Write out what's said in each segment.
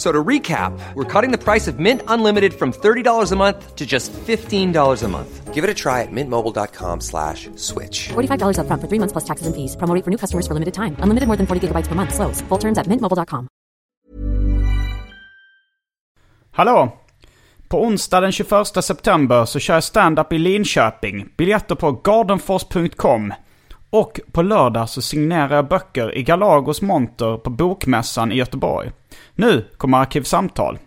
F- So to recap, we're cutting the price of Mint Unlimited from $30 a month to just $15 a month. Give it a try at mintmobile.com slash switch. $45 upfront for three months plus taxes and fees. Promo rate for new customers for limited time. Unlimited more than 40 gigabytes per month. Slows. Full terms at mintmobile.com. Hallå! På onsdag den 21 september så kör jag stand-up i Linköping. Biljetter på gardenfors.com. Och på lördag så signerar jag böcker i Galagos monter på Bokmässan i Göteborg. Nu kommer Arkivsamtal.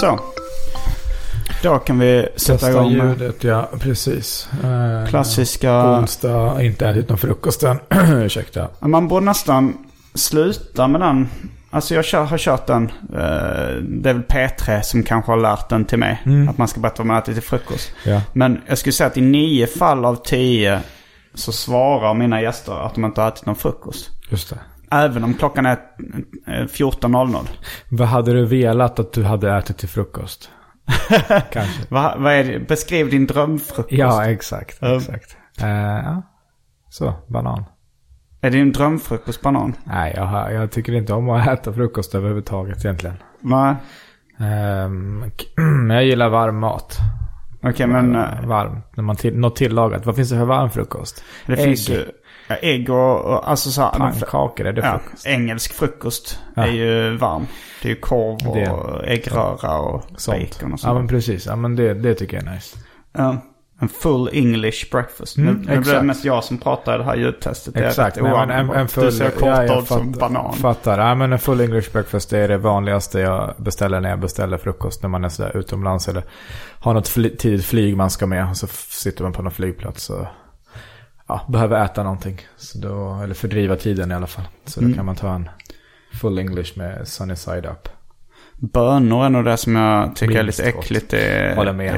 Så. Då kan vi sätta Testa igång med ljudet, ja precis. Eh, klassiska... Onsdag, inte ätit någon frukost än. Ursäkta. Man borde nästan sluta med den. Alltså jag kör, har kört den. eh, det är väl P3 som kanske har lärt den till mig. Att man ska berätta vad man ätit till frukost. Ja. Men jag skulle säga att i nio fall av tio så svarar mina gäster att de inte har ätit någon frukost. Just det. Även om klockan är eh, 14.00. Vad hade du velat att du hade ätit till frukost? Kanske. Vad vad är det? Beskriv din drömfrukost. Ja, exakt. Exakt. Eh, ja. Så, banan. Är din drömfrukost banan? Nej, jag, jag tycker inte om att äta frukost överhuvudtaget egentligen. Nej. Ehm, k- jag gillar varm mat. Okej men eh, Varm. När man till, något tillagat. Vad finns det för varm frukost? det Ägg. finns ju ja, ägg och, och alltså så här, Pannkakor, är det ja, frukost? engelsk frukost Ja. är ju varm. Det är ju korv och Det- äggröra och Sånt. bacon och Ja, sånt. men precis. Ja, men det, det tycker jag är nice. Ja, en full English breakfast. Mm, nu, nu blir det mest jag som pratar i det här ljudtestet. Det är Exakt. Nej, men en, en full, du ser kort ja, som banan. Fattar. Ja, men en full English breakfast det är det vanligaste jag beställer när jag beställer frukost. När man är sådär utomlands eller har något fly, tidigt flyg man ska med. Och så sitter man på någon flygplats och ja, behöver äta någonting. Så då, eller fördriva tiden i alla fall. Så då Mm. kan man ta en full English med sunny side up. Bönor är nog det som jag tycker är Minst lite gott. äckligt i,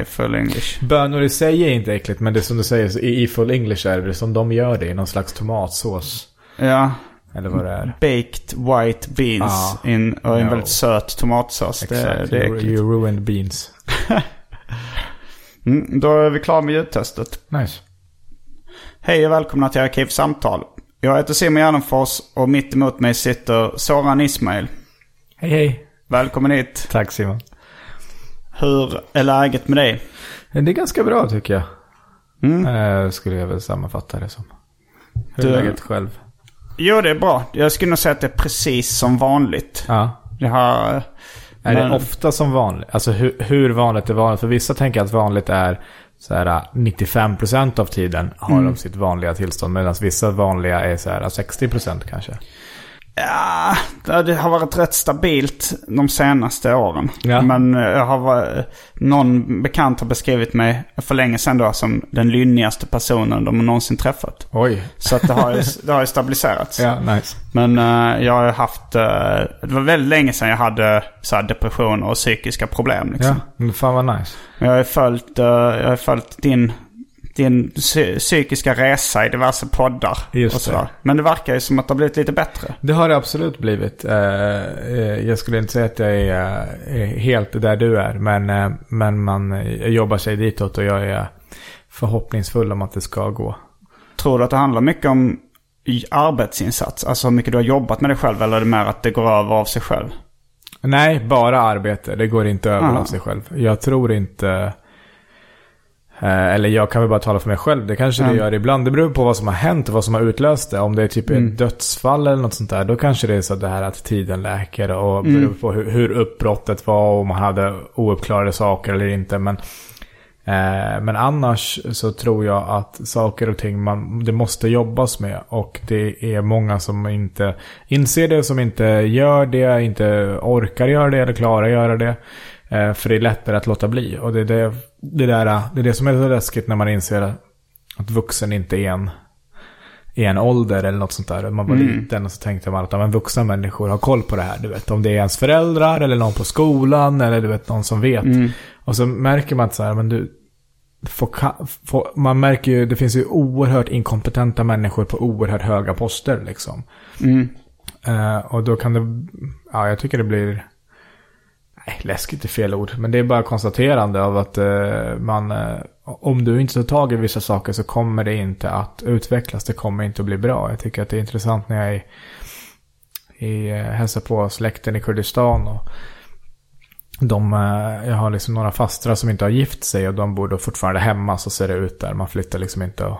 i full English. Bönor i sig är inte äckligt, men det är som du säger, så i, i full English är det som de gör det i någon slags tomatsås. Ja, Eller vad det är. baked white beans Ja. in, och en No. väldigt söt tomatsås. Det, Exakt. det är you, äckligt. you ruined beans. Mm, då är vi klara med ljudtestet. Nice. Hej och välkomna till Arkivsamtal. Jag heter Simon Gärdenfors och mitt emot mig sitter Soran Ismail. Hej hej. Välkommen hit. Tack Simon. Hur är läget med dig? Det är ganska bra tycker jag. Mm. Eh, skulle jag väl sammanfatta det som. Hur Du- är läget själv? Jo, det är bra. Jag skulle nog säga att det är precis som vanligt. Ja. Jag har... Är men- det ofta som vanligt? Alltså hur, hur vanligt är vanligt? För vissa tänker att vanligt är så här 95% av tiden har Mm. de sitt vanliga tillstånd. Medan vissa vanliga är så här 60% kanske. Ja, det har varit rätt stabilt de senaste åren. Ja. Men eh, jag har varit, någon bekant har beskrivit mig för länge sedan då som den lynnigaste personen de har någonsin träffat. Oj. Så att det har ju, det har ju stabiliserats. Ja, nice. Men eh, jag har haft, eh, det var väldigt länge sedan jag hade så här depressioner och psykiska problem. Liksom. Ja, men fan vad nice. Jag har följt, jag har följt din, din psy- psykiska resa i diverse poddar. Just och sådär. det. Men det verkar ju som att det har blivit lite bättre. Det har det absolut blivit. Eh, eh, Jag skulle inte säga att jag är eh, helt där du är. Men, men man jobbar sig ditåt och jag är förhoppningsfull om att det ska gå. Tror du att det handlar mycket om arbetsinsats? Alltså hur mycket du har jobbat med dig själv eller är det mer att det går över av sig själv? Nej, bara arbete. Det går inte över Ah. av sig själv. Jag tror inte... Eh, eller jag kan väl bara tala för mig själv. Det kanske det gör ibland. Det beror på vad som har hänt och vad som har utlöst det. Om det är typ ett dödsfall eller något sånt där. Då kanske det är så det här att tiden läker. Och beror på hur, hur uppbrottet var. Och om man hade ouppklarade saker eller inte. Men, eh, men annars så tror jag att saker och ting man, det måste jobbas med. Och det är många som inte inser det. Som inte gör det. Inte orkar göra det eller klarar göra det. Eh, För det är lättare att låta bli. Och det är det, det, där, det är det som är så läskigt när man inser att vuxen inte är en, är en ålder eller något sånt där. Man var liten och så tänkte man att men vuxna människor har koll på det här. Du vet, om det är ens föräldrar eller någon på skolan eller du vet, någon som vet. Och så märker man att så här, men du, får, man märker ju, det finns ju oerhört inkompetenta människor på oerhört höga poster liksom. Eh, och då kan det, ja jag tycker det blir, läskigt är fel ord, men det är bara konstaterande av att eh, man, eh, om du inte tar tag i vissa saker så kommer det inte att utvecklas, det kommer inte att bli bra. Jag tycker att det är intressant när jag är i, eh, hälsar på släkten i Kurdistan och de, eh, jag har liksom några fastrar som inte har gift sig och de bor då fortfarande hemma så ser det ut där. Man flyttar liksom inte och,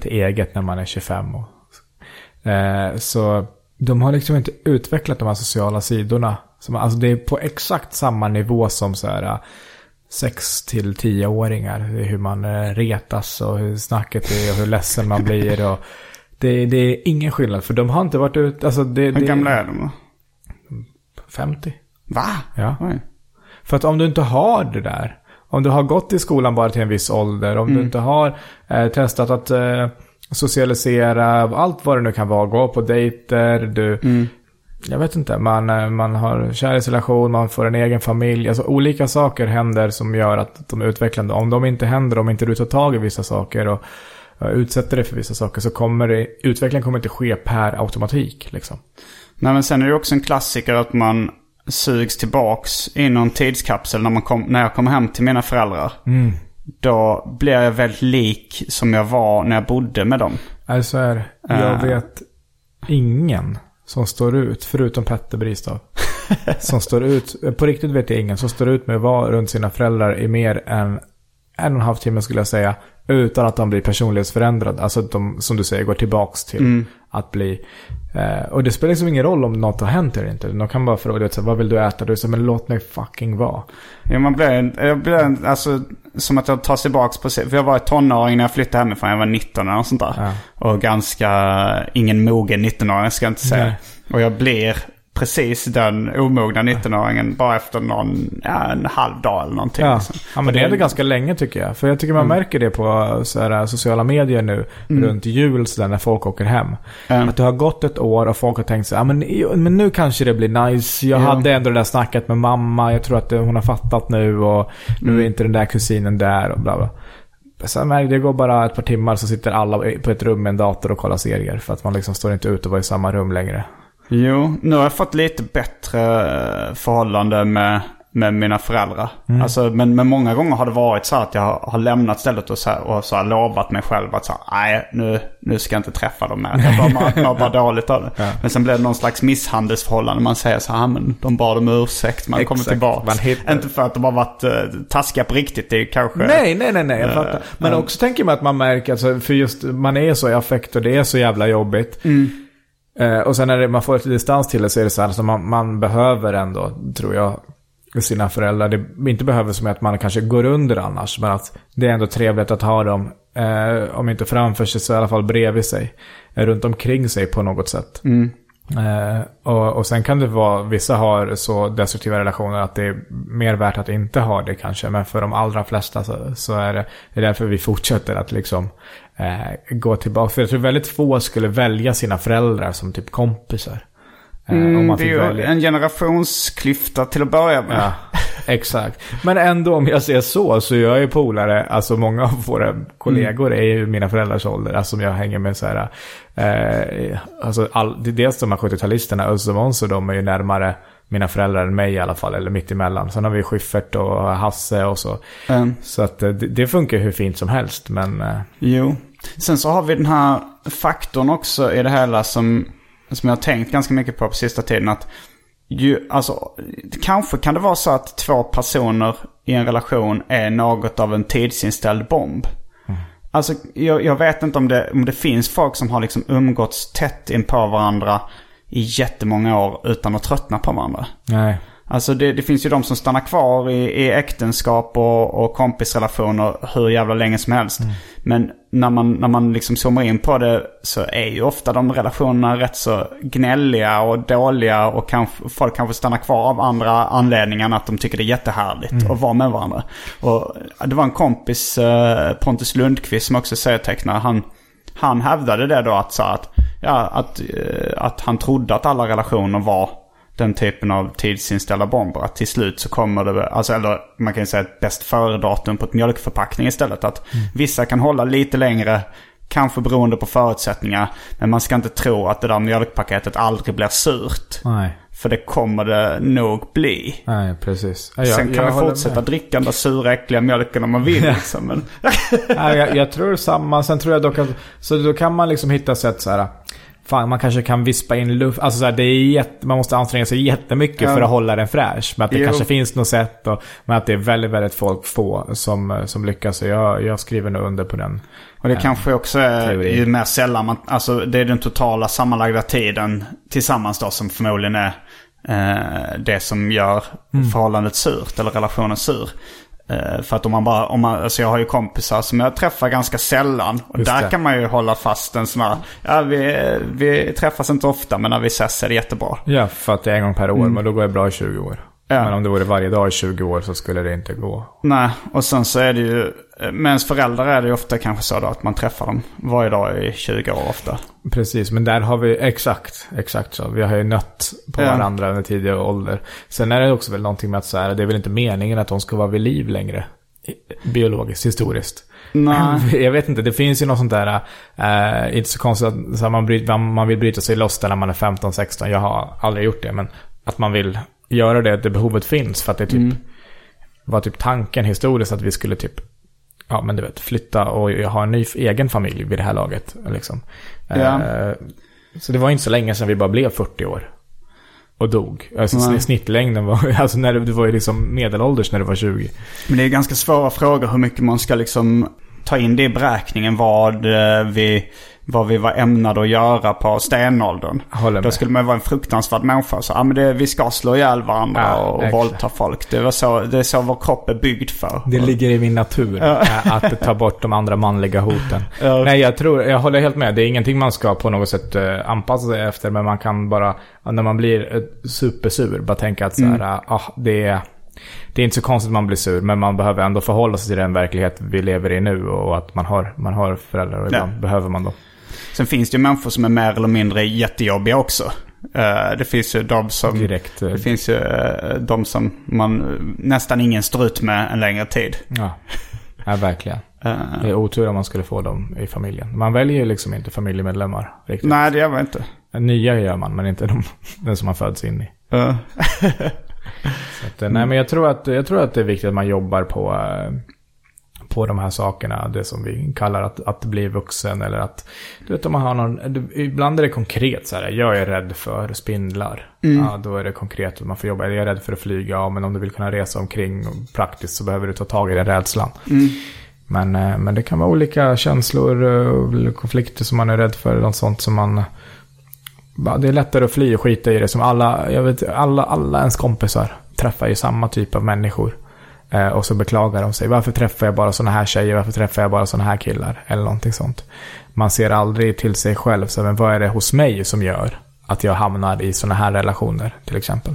till eget när man är 25. Och, eh, så de har liksom inte utvecklat de här sociala sidorna. Som, alltså det är på exakt samma nivå som så här 6 till 10-åringar. Det är hur man eh, retas och hur snacket är och hur ledsen man blir. Och det, det är ingen skillnad för de har inte varit ute. Alltså det, Hur gamla är de då? 50. Va? Ja. Oj. För att om du inte har det där. Om du har gått i skolan bara till en viss ålder. Om du inte har eh, testat att eh, socialisera. Allt vad det nu kan vara. Gå på dejter. Du, Jag vet inte. Man, eh, man har kärleksrelation. Man får en egen familj. Alltså olika saker händer som gör att de är utvecklande. Om de inte händer. Om inte du tar tag i vissa saker. Och eh, utsätter dig för vissa saker. Så kommer det, utvecklingen kommer inte ske per automatik. Liksom. Nej men sen är det också en klassiker att man sugs tillbaks i någon tidskapsel när, man kom, när jag kommer hem till mina föräldrar. Då blir jag väldigt lik som jag var när jag bodde med dem. Alltså är, jag Eh. vet ingen som står ut, förutom Petter Bristav. som står ut, på riktigt vet jag ingen, som står ut med att vara runt sina föräldrar i mer än en och en halv timme skulle jag säga. Utan att de blir personlighetsförändrade. Alltså att de, som du säger, går tillbaks till att bli... Eh, och det spelar liksom ingen roll om något har hänt eller inte. De kan bara fråga, här, vad vill du äta? Du säger, men låt mig fucking vara. Ja, man blir, jag blir alltså som att jag tar tillbaks på. För jag var tonåring när jag flyttade hemifrån. Jag var 19 eller något sånt där. Ja. Och ganska, ingen mogen 19-åring ska jag inte säga. Nej. Och jag blir precis den omogna 19-åringen bara efter någon, ja, en halv dag eller någonting. Ja, liksom. ja men det är ändå ganska länge tycker jag. För jag tycker man märker det på så här, sociala medier nu. Runt jul så där, när folk åker hem. Mm. Att det har gått ett år och folk har tänkt sig, ja men, men nu kanske det blir nice. Jag Ja. hade ändå det där snacket med mamma. Jag tror att eh, hon har fattat nu. Och nu är inte den där kusinen där och bla bla. Sen märker det går bara ett par timmar så sitter alla på ett rum med en dator och kollar serier. För att man liksom står inte ute och var i samma rum längre. Jo, nu har jag fått lite bättre eh, förhållande med, med mina föräldrar. Alltså, men, men många gånger har det varit så att jag har, lämnat stället och så, här, och så lovat mig själv att så här, nej nu, nu ska jag inte träffa dem mer. Jag bara mår- mår bara dåligt av det. Men sen blir det någon slags misshandelsförhållande. Man säger så här, "Ah, men de bad om ursäkt, man kommer Exakt, tillbaka. man hittar- Inte för att de har varit uh, taskiga på riktigt, det är kanske... Nej, nej, nej, nej. Jag fattar. Men också tänker man att man märker, alltså, för just man är så i affekt och det är så jävla jobbigt. Eh, och sen när det, man får lite distans till det så är det så här, alltså man, man behöver ändå, tror jag, sina föräldrar. Det inte behöver som att man kanske går under annars, men att det är ändå trevligt att ha dem, eh, om inte framför sig så i alla fall bredvid sig. Eh, runt omkring sig på något sätt. Eh, och, och sen kan det vara, vissa har så destruktiva relationer att det är mer värt att inte ha det kanske. Men för de allra flesta så, så är det, det är därför vi fortsätter att liksom eh, gå tillbaka. För jag tror väldigt få skulle välja sina föräldrar som typ kompisar. Eh, Mm, det är ju välja. en generationsklyfta till att börja med. Ja, exakt. Men ändå om jag ser så, så jag är polare, alltså många av våra kollegor är ju mina föräldrars ålder. Alltså som jag hänger med så här, eh, alltså all, dels de här 70-talisterna, Özz och och de är ju närmare mina föräldrar än mig i alla fall, eller mitt emellan. Sen har vi Schyffert och Hasse och så. Mm. Så att eh, det, det funkar hur fint som helst, men... eh, Jo. Sen så har vi den här faktorn också i det hela som, som jag har tänkt ganska mycket på på sista tiden. Att ju, alltså, kanske kan det vara så att två personer i en relation är något av en tidsinställd bomb. Alltså jag, jag vet inte om det, om det finns folk som har liksom umgåtts tätt in på varandra i jättemånga år utan att tröttna på varandra. Nej. Alltså det, det finns ju de som stannar kvar i, i äktenskap och, och kompisrelationer hur jävla länge som helst. Men när man, när man liksom zoomar in på det så är ju ofta de relationerna rätt så gnälliga och dåliga. Och kanske, folk kanske stannar kvar av andra anledningar än att de tycker det är jättehärligt att vara med varandra. Och det var en kompis, eh, Pontus Lundqvist, som också är serietecknare. Han, han hävdade det då att, så att, ja, att, eh, att han trodde att alla relationer var den typen av tidsinställda bomber. Att till slut så kommer det, alltså, eller man kan ju säga ett bäst före-datum på ett mjölkförpackning istället. Att vissa kan hålla lite längre, kanske beroende på förutsättningar. Men man ska inte tro att det där mjölkpaketet aldrig blir surt. Nej. För det kommer det nog bli. Nej, precis. Ja, Sen kan håller fortsätta med. dricka den där sura äckliga mjölken om man vill. Liksom. Men, Ja, jag, jag tror samma. Sen tror jag dock att... Så då kan man liksom hitta sätt så här... Fan, man kanske kan vispa in luft. Alltså så här, det är jätte, man måste anstränga sig jättemycket Ja. för att hålla den fräsch. Men att det Jo. kanske finns något sätt. Och, men att det är väldigt, väldigt folk få som, som lyckas. Så jag, jag skriver nog under på den. Och det kanske också är Teori. ju mer sällan man, alltså det är den totala sammanlagda tiden tillsammans då som förmodligen är eh, det som gör Mm. förhållandet surt eller relationen sur. Eh, för att om man bara, om man, alltså jag har ju kompisar som jag träffar ganska sällan. Och Just där det. kan man ju hålla fast en sån här, ja vi, vi träffas inte ofta men när vi ses är det jättebra. Ja, för att det är en gång per år. Men då går det bra i 20 år. Ja. Men om det vore varje dag i 20 år så skulle det inte gå. Nej, och sen så är det ju, eh, med ens föräldrar är det ju ofta kanske så då att man träffar dem varje dag i 20 år ofta. Precis, men där har vi exakt, exakt så. Vi har ju nött på Ja. varandra under tidigare ålder. Sen är det också väl någonting med att så här, det är väl inte meningen att de ska vara vid liv längre. Biologiskt, historiskt. Nej. Jag vet inte, det finns ju något sånt där, eh, inte så konstigt att så man, bryt, man vill bryta sig loss där när man är 15-16. Jag har aldrig gjort det, men att man vill göra det, det behovet finns. För att det typ var typ tanken historiskt att vi skulle typ ja men du vet, flytta och ha en ny egen familj vid det här laget. Liksom. Ja. Eh, så det var inte så länge sedan vi bara blev 40 år. Och dog. Alltså Nej. sn- snittlängden var, alltså när du, du var ju liksom medelålders när du var 20. Men det är ganska svåra frågor hur mycket man ska liksom ta in det i beräkningen. Vad eh, vi, vad vi var ämnade att göra på stenåldern. Då skulle man vara en fruktansvärd människa. Så, ja, men det, vi ska slå ihjäl varandra Ja, och exakt. våldta folk. Det, var så, det är så vår kropp är byggd för. Det ligger i min natur eh, att ta bort de andra manliga hoten. Nej, jag tror, jag håller helt med. Det är ingenting man ska på något sätt eh, anpassa sig efter. Men man kan bara, när man blir eh, supersur, bara tänka att så här, Mm. ah, det är... Det är inte så konstigt att man blir sur, men man behöver ändå förhålla sig till den verklighet vi lever i nu och att man har, man har föräldrar och ibland Ja. behöver man då. Sen finns det ju människor som är mer eller mindre jättejobbiga också. Eh, det finns ju de som... Direkt, eh, Det finns ju eh, de som man nästan ingen står ut med en längre tid. Ja, ja verkligen. Det är otur om man skulle få dem i familjen. Man väljer ju liksom inte familjemedlemmar riktigt. nej, det gör man inte. Nya gör man, men inte de, den som man föds in i. Så att, Nej, men jag tror, att, jag tror att det är viktigt att man jobbar på, på de här sakerna. Det som vi kallar att, att bli vuxen eller att, du vet om man har någon, ibland är det konkret så här, jag är rädd för spindlar. Ja, då är det konkret att man får jobba. Jag är rädd för att flyga, ja, men om du vill kunna resa omkring praktiskt så behöver du ta tag i den rädslan. Men, eh, men det kan vara olika känslor eh, konflikter som man är rädd för. Något sånt som man... Det är lättare att fly och skita i det. Som alla, jag vet, alla, alla ens kompisar träffar ju samma typ av människor. Eh, och så beklagar de sig. Varför träffar jag bara sådana här tjejer? Varför träffar jag bara sådana här killar? Eller någonting sånt. Man ser aldrig till sig själv. Så, men vad är det hos mig som gör att jag hamnar i sådana här relationer? Till exempel.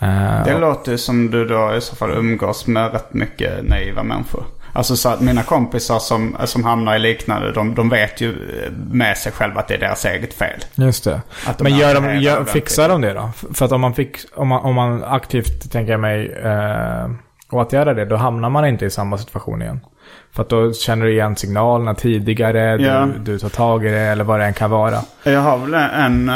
Eh, Det låter ju som du då i så fall umgås med rätt mycket naiva människor. Alltså så att mina kompisar som, som hamnar i liknande, de, de vet ju med sig själva att det är deras eget fel. Just det. De Men gör de, gör, fixar de det då? För att om man, fick, om man, om man aktivt, tänker jag mig, eh, åtgärdar det, då hamnar man inte i samma situation igen. För att då känner du igen signalerna tidigare, Ja. du, du tar tag i det eller vad det än kan vara. Jag har väl en, eh,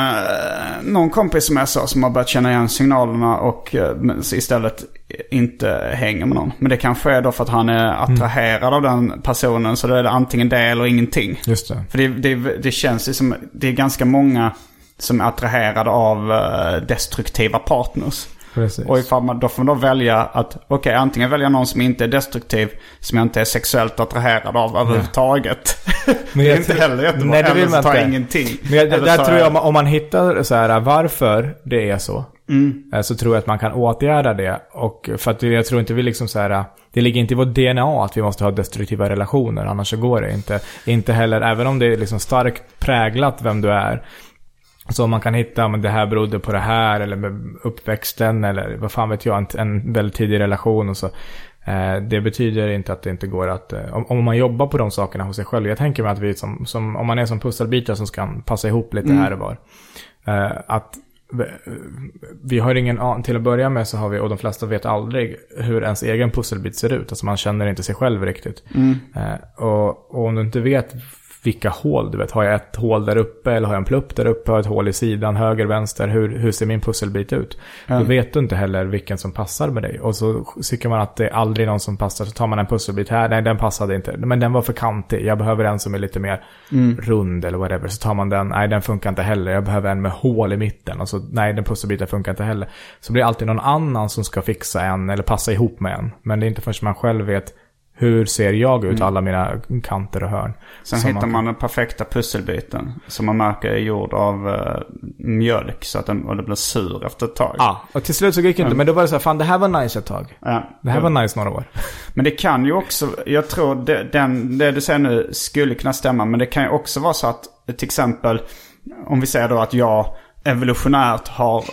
någon kompis som jag sa som har börjat känna igen signalerna och eh, istället inte hänger med någon. Men det kanske är då för att han är attraherad av den personen så då är det antingen det eller ingenting. Just det. För det, det, det känns ju som, det är ganska många som är attraherade av eh, destruktiva partners. Precis. Och ifall man, då får man då välja att, okej antingen välja någon som inte är destruktiv, som jag inte är sexuellt attraherad av överhuvudtaget. Men det är inte heller jättebra. Nej, det vill man inte. ingenting. Men jag, där tror jag, om man- om man hittar så här, varför det är så. Mm. eh, Så tror jag att man kan åtgärda det. Och för att jag tror inte vi liksom så här, det ligger inte i vårt DNA att vi måste ha destruktiva relationer. Annars så går det inte. Inte heller, även om det är liksom starkt präglat vem du är. Så om man kan hitta, men det här berodde på det här eller med uppväxten eller vad fan vet jag, en, en väldigt tidig relation och så. Eh, det betyder inte att det inte går att, eh, om, om man jobbar på de sakerna hos sig själv. Jag tänker mig att vi som, som om man är som pusselbitar som ska passa ihop lite här och var. Eh, att vi- vi har ingen an- till att börja med så har vi, och de flesta vet aldrig hur ens egen pusselbit ser ut. Alltså man känner inte sig själv riktigt. Eh, och, och om du inte vet vilka hål, du vet, har jag ett hål där uppe eller har jag en plupp där uppe, har jag ett hål i sidan, höger, vänster, hur, hur ser min pusselbit ut? Då vet du inte heller vilken som passar med dig. Och så tycker man att det är aldrig någon som passar, så tar man en pusselbit här, nej den passade inte, men den var för kantig, jag behöver en som är lite mer rund eller whatever. Så tar man den, nej den funkar inte heller, jag behöver en med hål i mitten. Och så, nej den pusselbiten funkar inte heller. Så blir det alltid någon annan som ska fixa en eller passa ihop med en. Men det är inte förrän man själv vet hur ser jag ut, alla mina kanter och hörn. Sen hittar man man den perfekta pusselbiten. Som man märker är gjord av eh, mjölk. Så att den, och det blir sur efter ett tag. Ja, och till slut så gick det inte. Men då var det så här, fan det här var nice ett tag. Ja. Det här var nice några år. Men det kan ju också, jag tror det, den, det du säger nu skulle kunna stämma. Men det kan ju också vara så att till exempel, om vi säger då att jag evolutionärt har,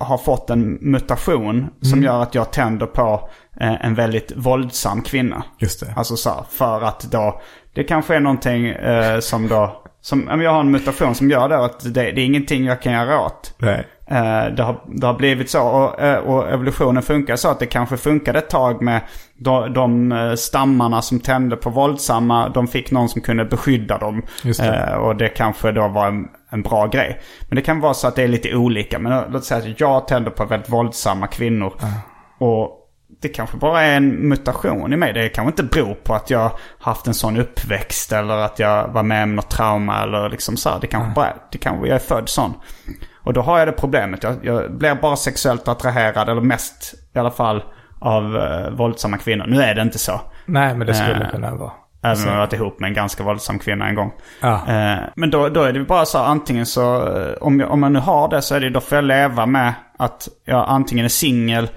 har fått en mutation som gör att jag tänder på eh, en väldigt våldsam kvinna. Just det. Alltså så här, för att då, det kanske är någonting eh, som då, som, jag har en mutation som gör det att det, det är ingenting jag kan göra åt. Nej. Eh, det, har, det har blivit så och, eh, och evolutionen funkar så att det kanske funkade ett tag med de, de eh, stammarna som tände på våldsamma. De fick någon som kunde beskydda dem. Det. Eh, och det kanske då var en, en bra grej. Men det kan vara så att det är lite olika. Men eh, låt säga att jag tänder på väldigt våldsamma kvinnor. Och det kanske bara är en mutation i mig. Det kanske inte beror på att jag haft en sån uppväxt eller att jag var med om något trauma eller liksom så. här. Det kanske bara, det kanske jag är född sån. Och då har jag det problemet. Jag, jag blir bara sexuellt attraherad, eller mest i alla fall, av eh, våldsamma kvinnor. Nu är det inte så. Nej, men det skulle Eh, kunna vara. Även om jag har varit ihop med en ganska våldsam kvinna en gång. Ja. Eh, men då, då är det bara så här, antingen så, eh, om jag, om jag nu har det så är det, då får jag leva med att jag antingen är singel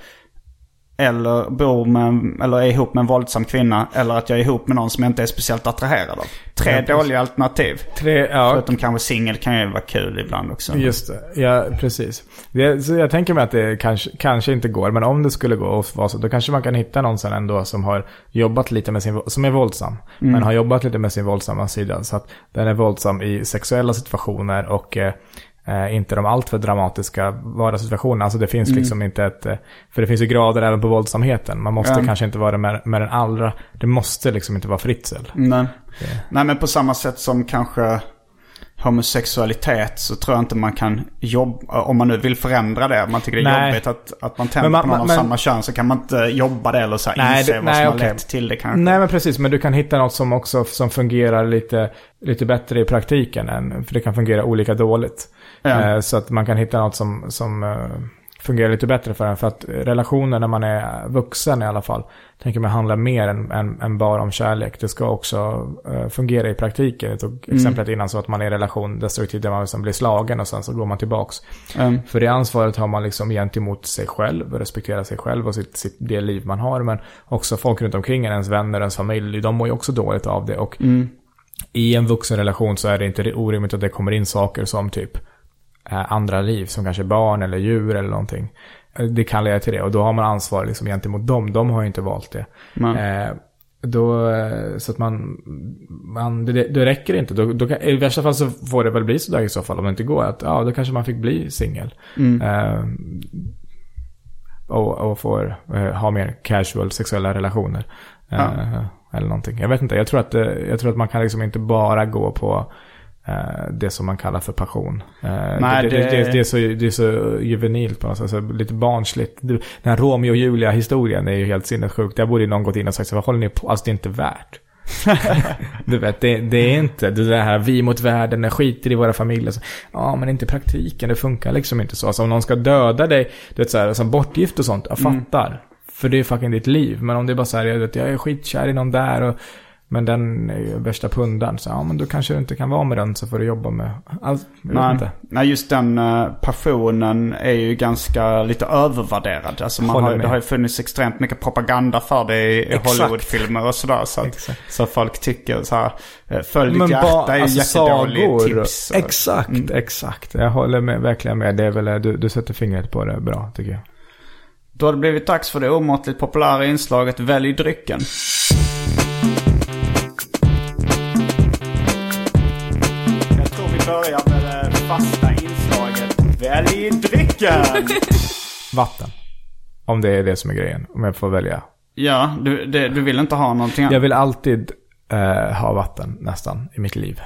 eller bor med, eller är ihop med en våldsam kvinna. Eller att jag är ihop med någon som jag inte är speciellt attraherad av. Tre Ja, dåliga alternativ. Tre, ja, Förutom kanske singel kan ju vara kul ibland också. just det. Ja, precis. Det, så jag tänker mig att det kanske, kanske inte går, men om det skulle gå och vara så, då kanske man kan hitta någon sen ändå som har jobbat lite med sin, som är våldsam, men har jobbat lite med sin våldsamma sida. Så att den är våldsam i sexuella situationer och eh, eh, inte de alltför dramatiska vardagssituationerna. Alltså det finns liksom inte ett, eh, för det finns ju grader även på våldsamheten. Man måste Ja. kanske inte vara med, med den allra, det måste liksom inte vara fritzel. Nej. Nej men på samma sätt som kanske homosexualitet så tror jag inte man kan jobba, om man nu vill förändra det, man tycker det är Nej. jobbigt att, att man tänder man- på någon av men- samma kön så kan man inte jobba det eller så här Nej, inse det- vad nej, som har okej. lett till det kanske. Nej men precis, men du kan hitta något som också som fungerar lite, lite bättre i praktiken. Än, för det kan fungera olika dåligt. Ja. Eh, så att man kan hitta något som, som eh, fungerar lite bättre för en. För att relationer när man är vuxen i alla fall, tänker man handlar mer än, än, än bara om kärlek. Det ska också eh, fungera i praktiken. Jag tog exemplet innan så att man är i relation destruktiv där man liksom blir slagen och sen så går man tillbaks. Mm. För det ansvaret har man liksom gentemot sig själv, respektera sig själv och sitt, sitt, det liv man har. Men också folk runt omkring en, ens vänner, ens familj, de mår ju också dåligt av det. Och i en vuxen relation så är det inte orimligt att det kommer in saker som typ andra liv, som kanske barn eller djur eller någonting. Eh, Det kan leda till det och då har man ansvar liksom gentemot dem. De har ju inte valt det. Eh, då, eh, så att man, man det, det räcker inte. Då, då I värsta fall så får det väl bli sådär i så fall om det inte går. Att, ja, då kanske man fick bli singel. Eh, och, och får eh, ha mer casual sexuella relationer. Eh, Eller någonting. Jag vet inte, jag tror att, eh, jag tror att man kan liksom inte bara gå på eh, det som man kallar för passion. Eh, Nej, det, det, det- det, är så, det är så juvenilt på något sätt, så lite barnsligt. Den här Romeo och Julia-historien är ju helt sinnessjuk. Där borde ju någon gått in och sagt så vad håller ni på? Alltså det är inte värt. du vet, det, det är inte det där här vi mot världen, skiter i våra familjer. Ja, men inte praktiken, det funkar liksom inte så. Alltså om någon ska döda dig, du vet så här, som bortgift och sånt, jag fattar. För det är fucking ditt liv. Men om det är bara så här, jag, vet, jag är skitkär i någon där och men den är ju värsta pundan. Så ja, men då kanske du inte kan vara med den så får du jobba med allt. Nej, inte. nej, just den eh, passionen är ju ganska lite övervärderad. Alltså man har, med. det har ju funnits extremt mycket propaganda för det i. Hollywoodfilmer och sådär. Så, att, så folk tycker så här, eh, följ ditt hjärta är alltså jättedålig sagor. tips. Exakt, Mm. exakt. Jag håller med, verkligen med. Det är väl, du, du sätter fingret på det bra tycker jag. Då har det blivit dags för det omåttligt populära inslaget Välj drycken. Börjar med det fasta inslaget Välj drycken! Vatten. Om det är det som är grejen. Om jag får välja. ja, du, det, du vill inte ha någonting annat? Jag vill alltid eh, ha vatten nästan i mitt liv.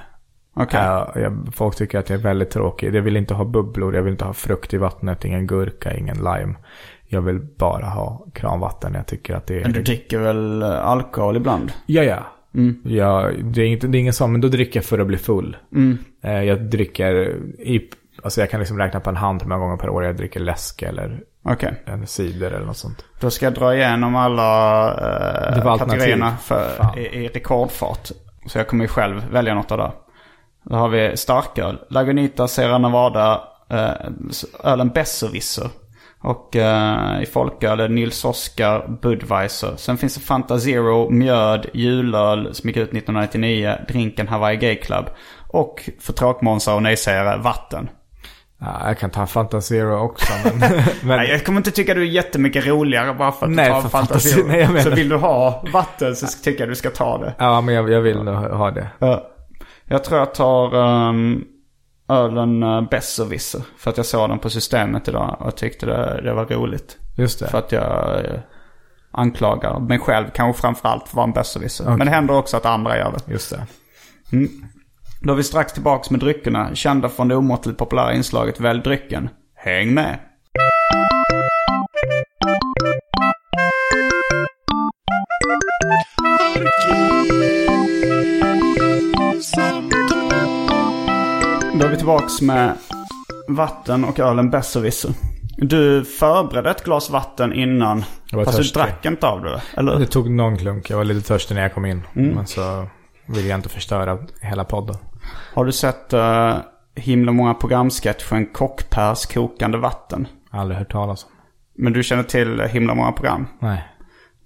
Okej. Ja, jag, folk tycker att jag är väldigt tråkig. Jag vill inte ha bubblor, jag vill inte ha frukt i vattnet, ingen gurka, ingen lime. Jag vill bara ha kranvatten. Jag tycker att det är... Men du dricker väl eh, alkohol ibland? Ja, ja. ja det, är inte, det är ingen sån, men då dricker jag för att bli full. Eh, jag dricker i... Alltså jag kan liksom räkna på en hand hur många gånger per år jag dricker läsk eller Okej. en cider eller något sånt. Då ska jag dra igenom alla eh, kategorierna för, i, i rekordfart. Så jag kommer ju själv välja något av det. Då har vi starköl. Lagunitas, Sierra Nevada, eh, ölen Besserwisser. Och eh, i folköl är Nils Oskar, Budweiser. Sen finns det Fanta Zero, mjöd, julöl som gick ut 1999, drinken Hawaii Gay Club. Och för tråkmånsar och nejsägare, vatten. Ja, jag kan ta Fanta Zero också, men... men Nej, jag kommer inte tycka du är jättemycket roligare bara för att Nej, du tar för Fanta Fanta Zero. Zero. Nej, jag menar- Så vill du ha vatten så tycker jag du ska ta det. ja, men jag, jag vill nog ha det. Ja. Jag tror jag tar um, ölen uh, Besserwisser. För att jag såg den på systemet idag och tyckte det, det var roligt. Just det. För att jag eh, anklagar mig själv kanske framförallt för att vara en besserwisser. Men det händer också att andra gör det. Just det. Då är vi strax tillbaka med dryckerna. Kända från det omåttligt populära inslaget Välj drycken. Häng med! Då är vi tillbaks med vatten och ölen Besserwisser. Du förberedde ett glas vatten innan. Jag var Fast törstig. du drack inte av det, eller? Det tog någon klunk. Jag var lite törstig när jag kom in. Mm. Men så ville jag inte förstöra hela podden. Har du sett uh, himla många programsketchen Kockpärs kokande vatten? Aldrig hört talas om. Men du känner till himla många program? Nej.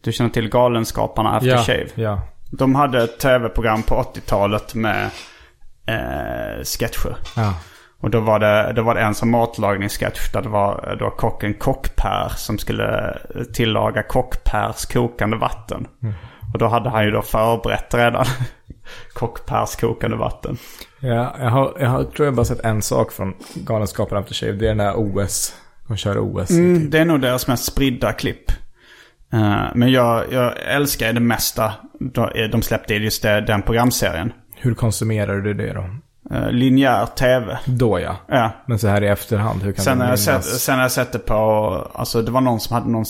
Du känner till Galenskaparna After Ja, Shave? ja. De hade ett tv-program på 80-talet med eh, sketcher. Ja. Och då var, det, då var det en som matlagningssketch där det var då kocken Kockpär som skulle tillaga Kockpärs kokande vatten. Och då hade han ju då förberett redan Kockpärs kokande vatten. Ja, jag har, jag har, tror jag bara sett en sak från Galenskaparna After Shave. Det är den där OS. De kör OS. Mm, det är nog deras mest spridda klipp. Eh, men jag, jag älskar det mesta de, de släppte i just det, den programserien. Hur konsumerar du det då? Uh, linjär tv. Då ja. Ja. Men så här i efterhand, hur kan Sen har, jag sett, sen har jag sett det på, alltså det var någon som hade någon,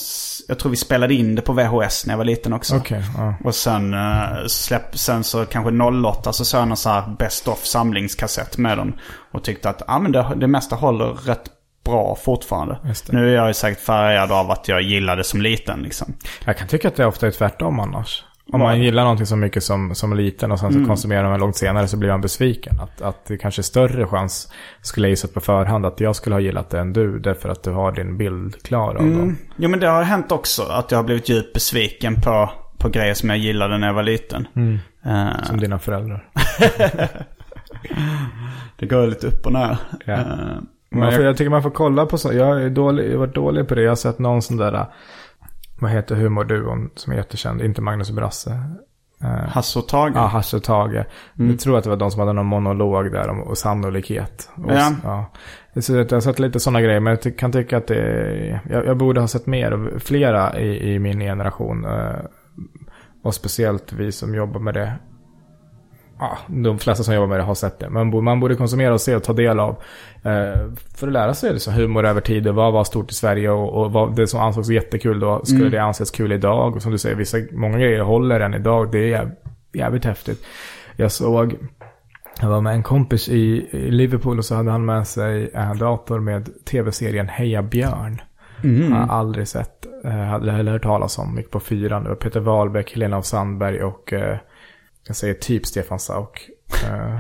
jag tror vi spelade in det på VHS när jag var liten också. Okej, ja. Och sen, uh, släpp, sen så kanske 08 så såg jag någon så här Best of samlingskassett med dem. Och tyckte att ah, men det, det mesta håller rätt bra fortfarande. Det. Nu är jag ju säkert färgad av att jag gillade som liten liksom. Jag kan tycka att det ofta är tvärtom annars. Om man gillar någonting så mycket som, som liten och sen så Mm. konsumerar man långt senare så blir man besviken. Att, att det kanske är större chans, skulle jag gissat på förhand, att jag skulle ha gillat det än du. Därför att du har din bild klar av dem. Jo men det har hänt också att jag har blivit djupt besviken på, på grejer som jag gillade när jag var liten. Eh, Som dina föräldrar. det går lite upp och ner. Ja. Eh, men jag, jag tycker man får kolla på så. Jag, är dålig, jag har varit dålig på det. Jag har sett någon sån där, vad heter humorduon som är jättekänd? Inte Magnus och Brasse. Eh, Hasse och Tage. Ja, Hasse och Tage. Jag tror att det var de som hade någon monolog där om och sannolikhet. Och, Ja. ja. Så jag har sett lite sådana grejer, men jag kan tycka att det är, jag, jag borde ha sett mer, flera i, i min generation. eh, Och speciellt vi som jobbar med det. Ja, de flesta som jobbar med det har sett det. Borde, man borde konsumera och se och ta del av. eh, För att lära sig liksom humor över tid och vad var stort i Sverige och, och vad det som ansågs jättekul då, skulle det anses kul idag? Och som du säger, vissa, många grejer håller än idag. Det är jävligt häftigt. Jag såg, jag var med en kompis i, i Liverpool och så hade han med sig en dator med tv-serien Heja Björn. Mm. Har aldrig sett, eh, hade heller hört talas om. Gick på fyran. Det var Peter Wahlbeck, Helena av Sandberg och eh, jag säger typ Stefan Sauk. Eh,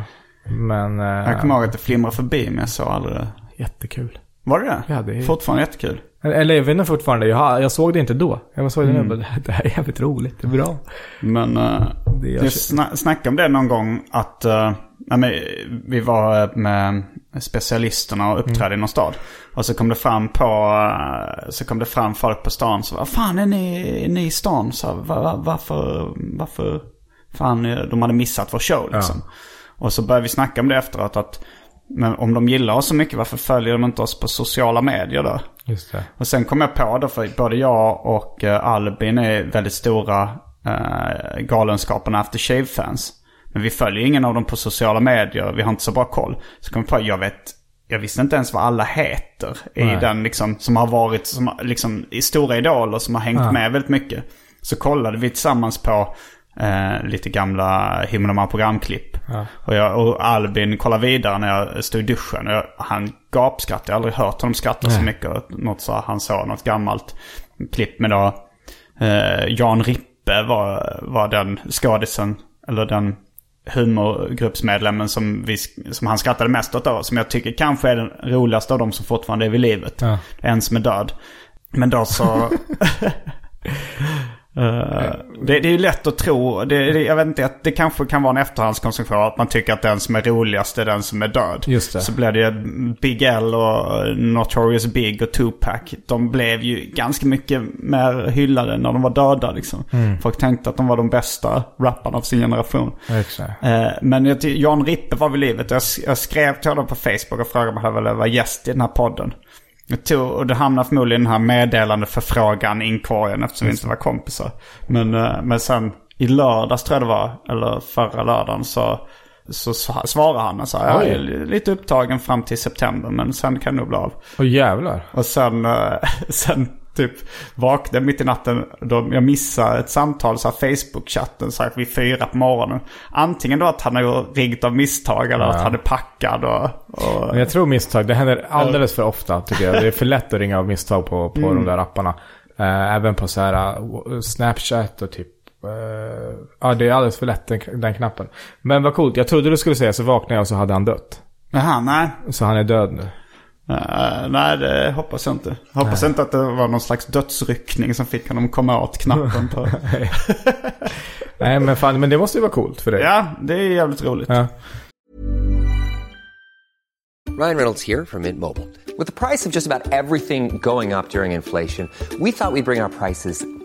men... Eh, Jag kommer ihåg att det flimrade förbi men jag såg aldrig det. Jättekul. Var det det? Ja, det är- Fortfarande jättekul. Eller jag vet inte fortfarande, jag, jag såg det inte då. Jag såg det nu och bara, det här är jävligt roligt, det är bra. Men uh, Det sig- sna- snackade om det någon gång att uh, nej, vi var med specialisterna och uppträdde i någon stad. Och så kom det fram på, så kom det fram folk på stan så vad fan är ni, är ni i stan? Så, va, va, varför, varför, fan, eh, de hade missat vår show liksom. Och så började vi snacka om det efteråt att men om de gillar oss så mycket, varför följer de inte oss på sociala medier då? Just det. Och sen kom jag på då, för både jag och uh, Albin är väldigt stora uh, Galenskaparna After Shave-fans. Men vi följer ingen av dem på sociala medier, vi har inte så bra koll. Så kom jag på, jag vet, jag visste inte ens vad alla heter i Nej. den liksom, som har varit, som liksom, i stora idoler som har hängt med väldigt mycket. Så kollade vi tillsammans på eh, lite gamla Himlen och programklipp. Och, jag, och Albin kollade vidare när jag stod i duschen. Och jag, han gapskrattade, jag har aldrig hört honom skratta så mycket. Något så, han såg något gammalt klipp med då eh, Jan Rippe var, var den skådisen, eller den humorgruppsmedlemmen som, vi, som han skrattade mest åt då. Som jag tycker kanske är den roligaste av dem som fortfarande är vid livet. Ja. En som är död. Men då så... Eh, det, det är ju lätt att tro, det, det, jag vet inte, att det kanske kan vara en efterhandskonstruktion att man tycker att den som är roligast är den som är död. Just det. Så blev det Big L och Notorious Big och Tupac. De blev ju ganska mycket mer hyllade när de var döda liksom. Folk tänkte att de var de bästa rapparna av sin generation. Exakt. Eh, Men jag, Jan Rippe var vid livet. Jag, jag skrev till honom på Facebook och frågade om han ville vara gäst i den här podden. Jag tog, och det hamnade förmodligen i den här meddelande förfrågan inkorgen eftersom vi inte var kompisar. Men, eh, men sen i lördags tror jag det var, eller förra lördagen så, så sva- svarade han och sa jag är lite upptagen fram till september men sen kan det nog bli av. Åh jävlar. Och sen, eh, sen typ vaknade mitt i natten. Då jag missade ett samtal så Facebook-chatten så här vid fyra på morgonen. Antingen då att han har ringt av misstag eller att han är packad och... och Men jag tror misstag, det händer alldeles för ofta tycker jag. Det är för lätt att ringa av misstag på, på de där apparna. Eh, även på så här eh, Snapchat och typ eh, Ja, det är alldeles för lätt den, den knappen. Men vad coolt, jag trodde du skulle säga så vaknade jag och så hade han dött. Jaha, nej. Så han är död nu. Eh, nej, det hoppas jag inte. Hoppas inte att det var någon slags dödsryckning som fick honom att komma åt knappen på... Nej men fan, men det måste ju vara coolt för dig. ja, det är jävligt roligt. Ja. Ryan Reynolds here from Mint Mobile. With the price of just about everything going up during inflation, we thought we'd bring our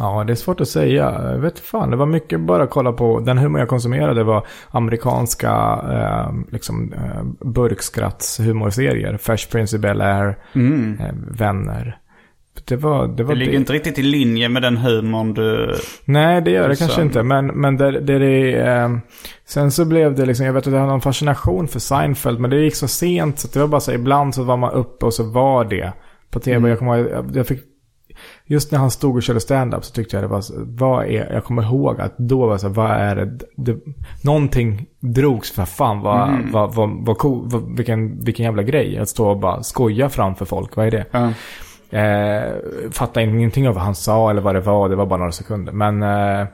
Ja, det är svårt att säga. Jag vet fan, det var mycket bara att kolla på. Den humor jag konsumerade var amerikanska eh, liksom, eh, burkskrattshumorsserier. Fresh Prince of Bel-Air, eh, Vänner. Det var det. Var Det ligger inte riktigt i linje med den humorn du... Nej, det gör det kanske inte. Men, men det, det, det eh, Sen så blev det liksom, jag vet att jag hade någon fascination för Seinfeld. Men det gick så sent så det var bara så ibland så var man uppe och så var det på tv. Jag kommer jag, jag fick just när han stod och körde stand-up så tyckte jag det var, vad är, jag kommer ihåg att då var det så här, vad är det, det någonting drogs för fan, vad, Mm. vad, vad, vad, cool, vad vilken, vilken jävla grej att stå och bara skoja framför folk, vad är det? Ja. Eh, fattade ingenting av vad han sa eller vad det var. Det var bara några sekunder. Men, eh,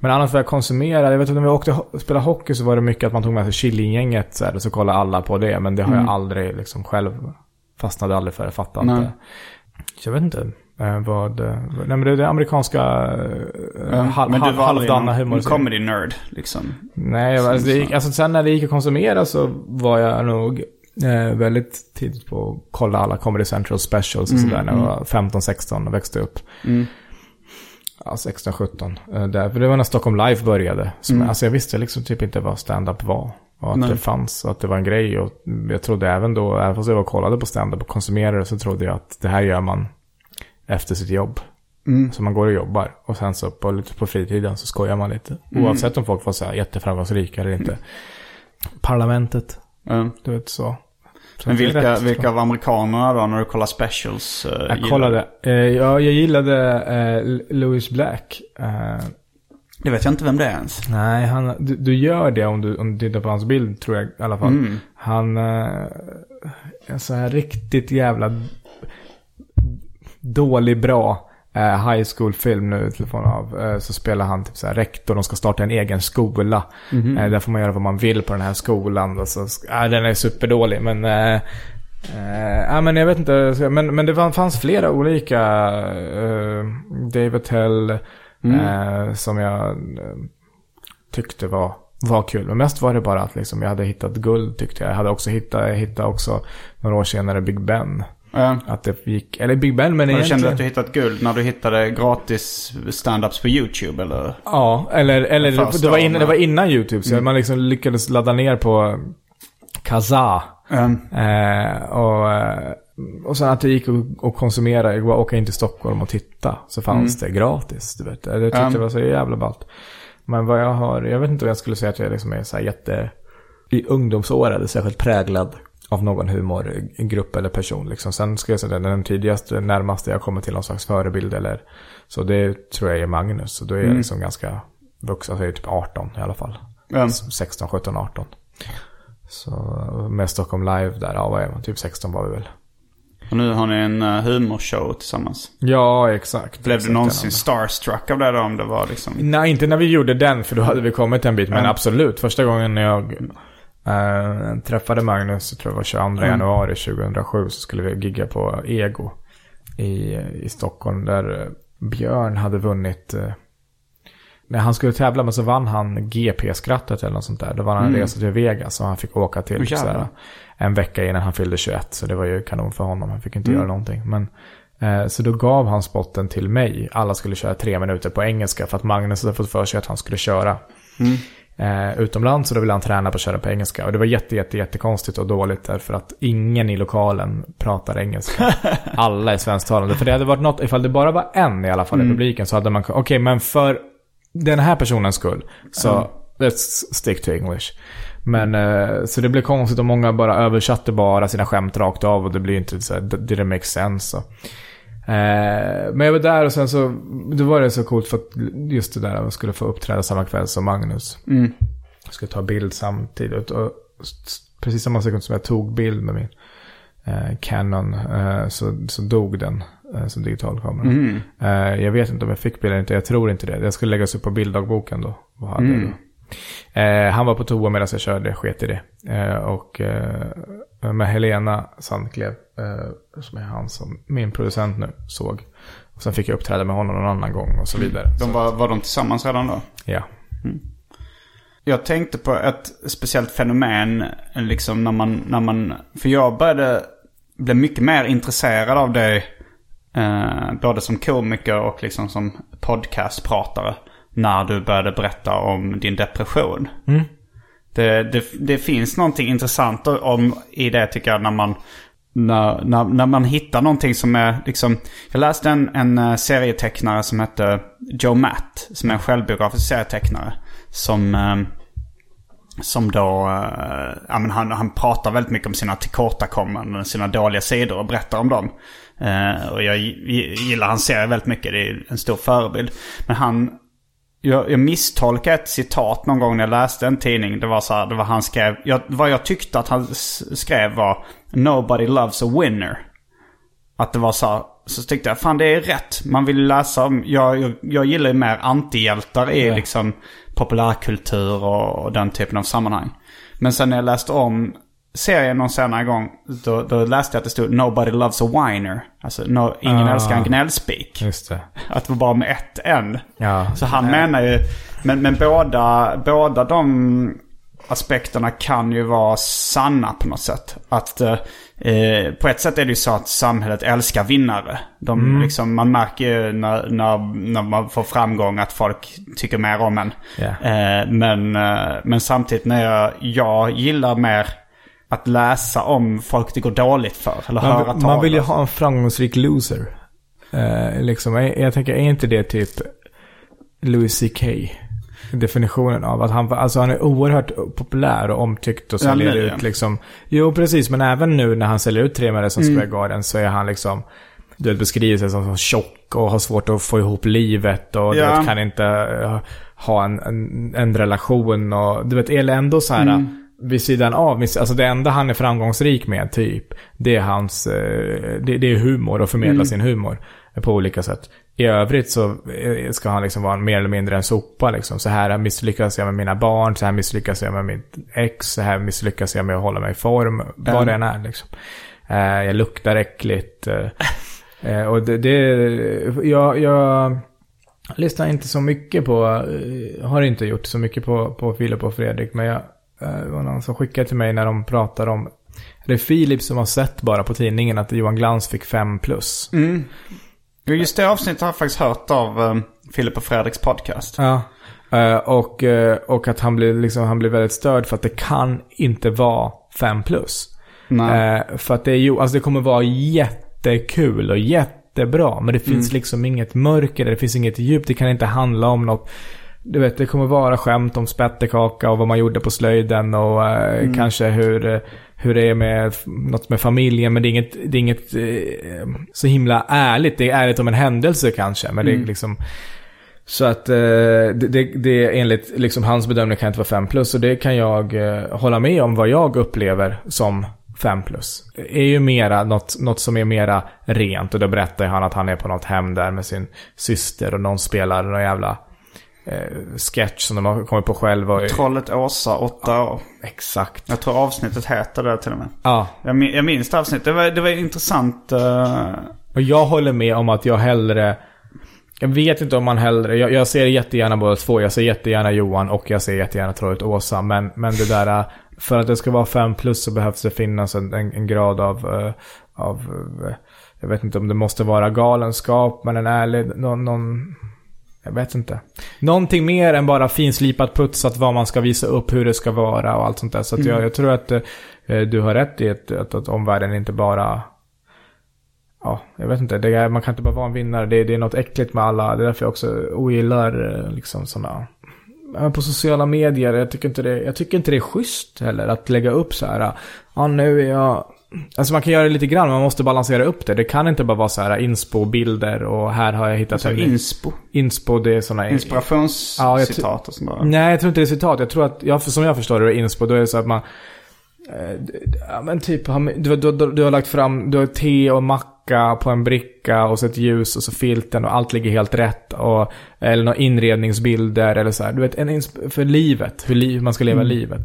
men annars vad jag konsumerade. Jag vet att när vi åkte ho- spela hockey så var det mycket att man tog med sig Killinggänget. Så, här, och så kollade alla på det. Men det har jag aldrig liksom själv fastnade aldrig för. Jag fattade inte. Så jag vet inte. Eh, vad, eh, nej men det är det amerikanska eh, hal, Men du var halvdana humor. comedy nerd liksom. Nej, alltså, gick, alltså sen när det gick att konsumera så var jag nog eh, väldigt tidigt på att kolla alla Comedy Central specials och sådär när jag var 15-16 och växte upp. Ja, 16-17. Eh, där, för det var när Stockholm Live började. Som, Alltså jag visste liksom typ inte vad stand-up var. Och att Nej. det fanns och att det var en grej. Och jag trodde även då, även fast jag var kollade på stand-up och konsumerade så trodde jag att det här gör man efter sitt jobb. Så man går och jobbar. Och sen så på, på fritiden så skojar man lite. Oavsett om folk var så här jätteframgångsrika eller inte. Parlamentet, Ja. du vet så. Så Men vilka, rätt vilka av amerikanerna då när du kollar specials? eh, Jag kollade. Eh, ja, jag gillade eh, Louis Black. Eh? Det vet jag inte vem det är ens. nej, han, du, du gör det om du, om du tittar på hans bild tror jag i alla fall. Mm. Han eh, är så här riktigt jävla dålig bra eh, high school-film nu till följd av. Eh, så spelar han typ så här rektor, de ska starta en egen skola. Eh, där får man göra vad man vill på den här skolan. Och så, eh, den är superdålig men... Eh, eh, men jag vet inte, men, men det fann- fanns flera olika eh, David Tell eh, som jag eh, tyckte var, var kul. Men mest var det bara att liksom, jag hade hittat guld tyckte jag. Jag hade också hittat, jag hittade också några år senare Big Ben. Ja. Att det gick, eller Big Ben men du kände egentligen... att du hittat guld när du hittade gratis standups på YouTube eller? Ja, eller, eller det, var in, av- det var innan YouTube. Så man liksom lyckades ladda ner på Kazaa. Um, Eh, och, eh, och sen att det gick att, att konsumera, jag bara åka in till Stockholm och titta. Så fanns det gratis, du vet. Det tyckte Mm. jag var så jävla ballt. Men vad jag har, jag vet inte om jag skulle säga att jag liksom är så här jätte, i ungdomsåren, särskilt präglad av någon humorgrupp eller person. Liksom. Sen ska jag säga att den tidigaste, närmaste jag kommer till någon slags förebild eller så det tror jag är Magnus. Och då är jag liksom ganska vuxen, alltså jag är typ 18 i alla fall. um, 16, 17, 18. Så med Stockholm Live där, ja vad är man? Typ 16 var vi väl. och nu har ni en uh, humorshow tillsammans. Ja, exakt. Blev exakt du någonsin starstruck av det då om det var liksom? Nej, inte när vi gjorde den, för då hade vi kommit en bit. Men Mm. absolut, första gången när jag eh, träffade Magnus, jag tror det var 22 Mm. januari 2007, så skulle vi gigga på Ego i, i Stockholm. Där eh, Björn hade vunnit... Eh, när han skulle tävla, men så vann han GP-skrattet eller något sånt där. Då vann han en resa till Vegas och han fick åka till Mm. Jävlar. sådär, en vecka innan han fyllde 21. Så det var ju kanon för honom. Han fick inte Mm. göra någonting. Men, så då gav han spotten till mig. Alla skulle köra tre minuter på engelska för att Magnus hade fått för sig att han skulle köra eh, utomlands. Och då ville han träna på att köra på engelska. Och det var jätte, jätte, jättekonstigt och dåligt därför att ingen i lokalen pratar engelska. Alla är svensktalande. För det hade varit något, ifall det bara var en i alla fall i publiken så hade man okej men för den här personens skull så let's stick to English. Men eh, så det blev konstigt och många bara översatte bara sina skämt rakt av och det blir inte så här, did it make sense? Så. Eh, men jag var där och sen så, då var det så coolt för att just det där att man skulle få uppträda samma kväll som Magnus. Jag skulle ta bild samtidigt och precis samma sekund som jag tog bild med min eh, Canon eh, så, så dog den eh, som digitalkamera. Eh, jag vet inte om jag fick bilden eller inte, jag tror inte det. Jag skulle läggas upp på bilddagboken då. Vad hade jag då? Eh, han var på toa medan jag körde, sket i det. Eh, och eh, med Helena Sandklev, eh, som är han som min producent nu, såg. Och sen fick jag uppträda med honom någon annan gång och så vidare. De var, var de tillsammans redan då? Ja. Jag tänkte på ett speciellt fenomen, liksom när man, när man, för jag började bli mycket mer intresserad av det, eh, både som komiker och liksom som podcastpratare, när du började berätta om din depression. Det, det, det finns någonting intressant om, i det tycker jag, när man, när, när, när man hittar någonting som är liksom... Jag läste en, en eh, serietecknare som hette Joe Matt, som är en självbiografisk serietecknare. Som, eh, Som då, eh, ja men han, han pratar väldigt mycket om sina tillkortakommanden, sina dåliga sidor och berättar om dem. Och jag gi- gillar hans serie väldigt mycket, det är en stor förebild. Men han, jag, jag misstolkade ett citat någon gång när jag läste en tidning. Det var så här, det var han skrev, jag, vad jag tyckte att han skrev var Nobody loves a winner. Att det var så här, så tyckte jag fan det är rätt. Man vill läsa om, jag, jag, jag gillar ju mer antihjältar i liksom populärkultur och, och den typen av sammanhang. Men sen när jag läste om serien någon senare gång, då, då läste jag att det stod Nobody loves a whiner. Alltså no, ingen Ah. älskar en gnällspik. Just det. Att det var bara med ett N. Ja. Så han menar ju, men, men båda, båda de aspekterna kan ju vara sanna på något sätt. Att eh, eh, på ett sätt är det ju så att samhället älskar vinnare. De, liksom, man märker ju när, när, när man får framgång att folk tycker mer om en. Ja. Eh, men, eh, men samtidigt när jag, jag gillar mer att läsa om folk det går dåligt för. Eller höra Man, talas. man vill ju ha en framgångsrik loser. Eh, liksom, jag, jag tänker, är inte det typ Louis CK? Definitionen av att han, alltså han är oerhört populär och omtyckt och Ja, säljer nu, ut ja. liksom. Jo, precis. Men även nu när han säljer ut tre Madison Mm. Square Garden så är han liksom, du vet, beskriver sig som, som tjock och har svårt att få ihop livet och du Ja. vet, kan inte eh, ha en, en, en relation och du vet, är ändå så här Mm. Vid sidan av, alltså det enda han är framgångsrik med typ, det är hans, eh, det, det är humor och förmedla Mm. sin humor på olika sätt. I övrigt så eh, ska han liksom vara mer eller mindre en sopa liksom. Så här misslyckas jag med mina barn, så här misslyckas jag med mitt ex, så här misslyckas jag med att hålla mig i form, vad det än är liksom. Eh, jag luktar äckligt. och det, det jag, jag lyssnar inte så mycket på, har inte gjort så mycket på, på Filip och Fredrik, men jag, det var någon som skickade till mig när de pratar om, det är Filip som har sett bara på tidningen att Johan Glans fick 5 plus. Jo, Just det avsnittet har jag faktiskt hört av um, Filip och Fredriks podcast. Ja. Eh, och, eh, och att han blir, liksom, han blir väldigt störd för att det kan inte vara 5 plus. Nej. Eh, för att det är alltså det kommer vara jättekul och jättebra. Men det finns liksom inget mörker, det finns inget djup, det kan inte handla om något. Du vet, det kommer vara skämt om spettekaka och vad man gjorde på slöjden och eh, kanske hur, hur det är med något med familjen. Men det är inget, det är inget eh, så himla ärligt. Det är ärligt om en händelse kanske, men det är liksom... Så att eh, det, det, det enligt liksom hans bedömning kan inte vara 5 plus. Och det kan jag eh, hålla med om vad jag upplever som 5 plus. Det är ju mera något, något som är mera rent. Och då berättar han att han är på något hem där med sin syster. Och någon spelar någon jävla sketch som de har kommit på själva. Trollet Åsa, åtta år. exakt. Jag tror avsnittet heter det till och med. Ja, Jag, min, jag minns det avsnittet. Det var, det var intressant. eh, Och jag håller med om att jag hellre... Jag vet inte om man hellre... Jag, jag ser jättegärna båda två. Jag ser jättegärna Johan och jag ser jättegärna Trollet Åsa. Men, men det där... För att det ska vara 5 plus så behövs det finnas en, en, en grad av... eh, av eh, jag vet inte om det måste vara galenskap, men en ärlig... Någon, någon, jag vet inte. Någonting mer än bara finslipat putsat vad man ska visa upp, hur det ska vara och allt sånt där. Så att jag, jag tror att eh, du har rätt i att, att, att omvärlden inte bara Ja, jag vet inte. Är, man kan inte bara vara en vinnare. Det, är- det är något äckligt med alla. Det är därför jag också ogillar eh, liksom sådana... På sociala medier, jag tycker, inte det, jag tycker inte det är schysst heller att lägga upp så här. Ja, nu är jag... Alltså man kan göra det lite grann, man måste balansera upp det. Det kan inte bara vara så här inspo-bilder och här har jag hittat alltså en... inspo. inspo, det är sådana... Ja, Inspirationscitat och sånt där. Nej, jag tror inte det är citat. Jag tror att, jag, som jag förstår det, är inspo, då är det så att man... eh, Ja men typ, du, du, du, du har lagt fram, du har te och macka på en bricka och så ett ljus och så filten och allt ligger helt rätt. Och, eller några inredningsbilder eller så här. Du vet, en för livet, hur, li, hur man ska leva livet.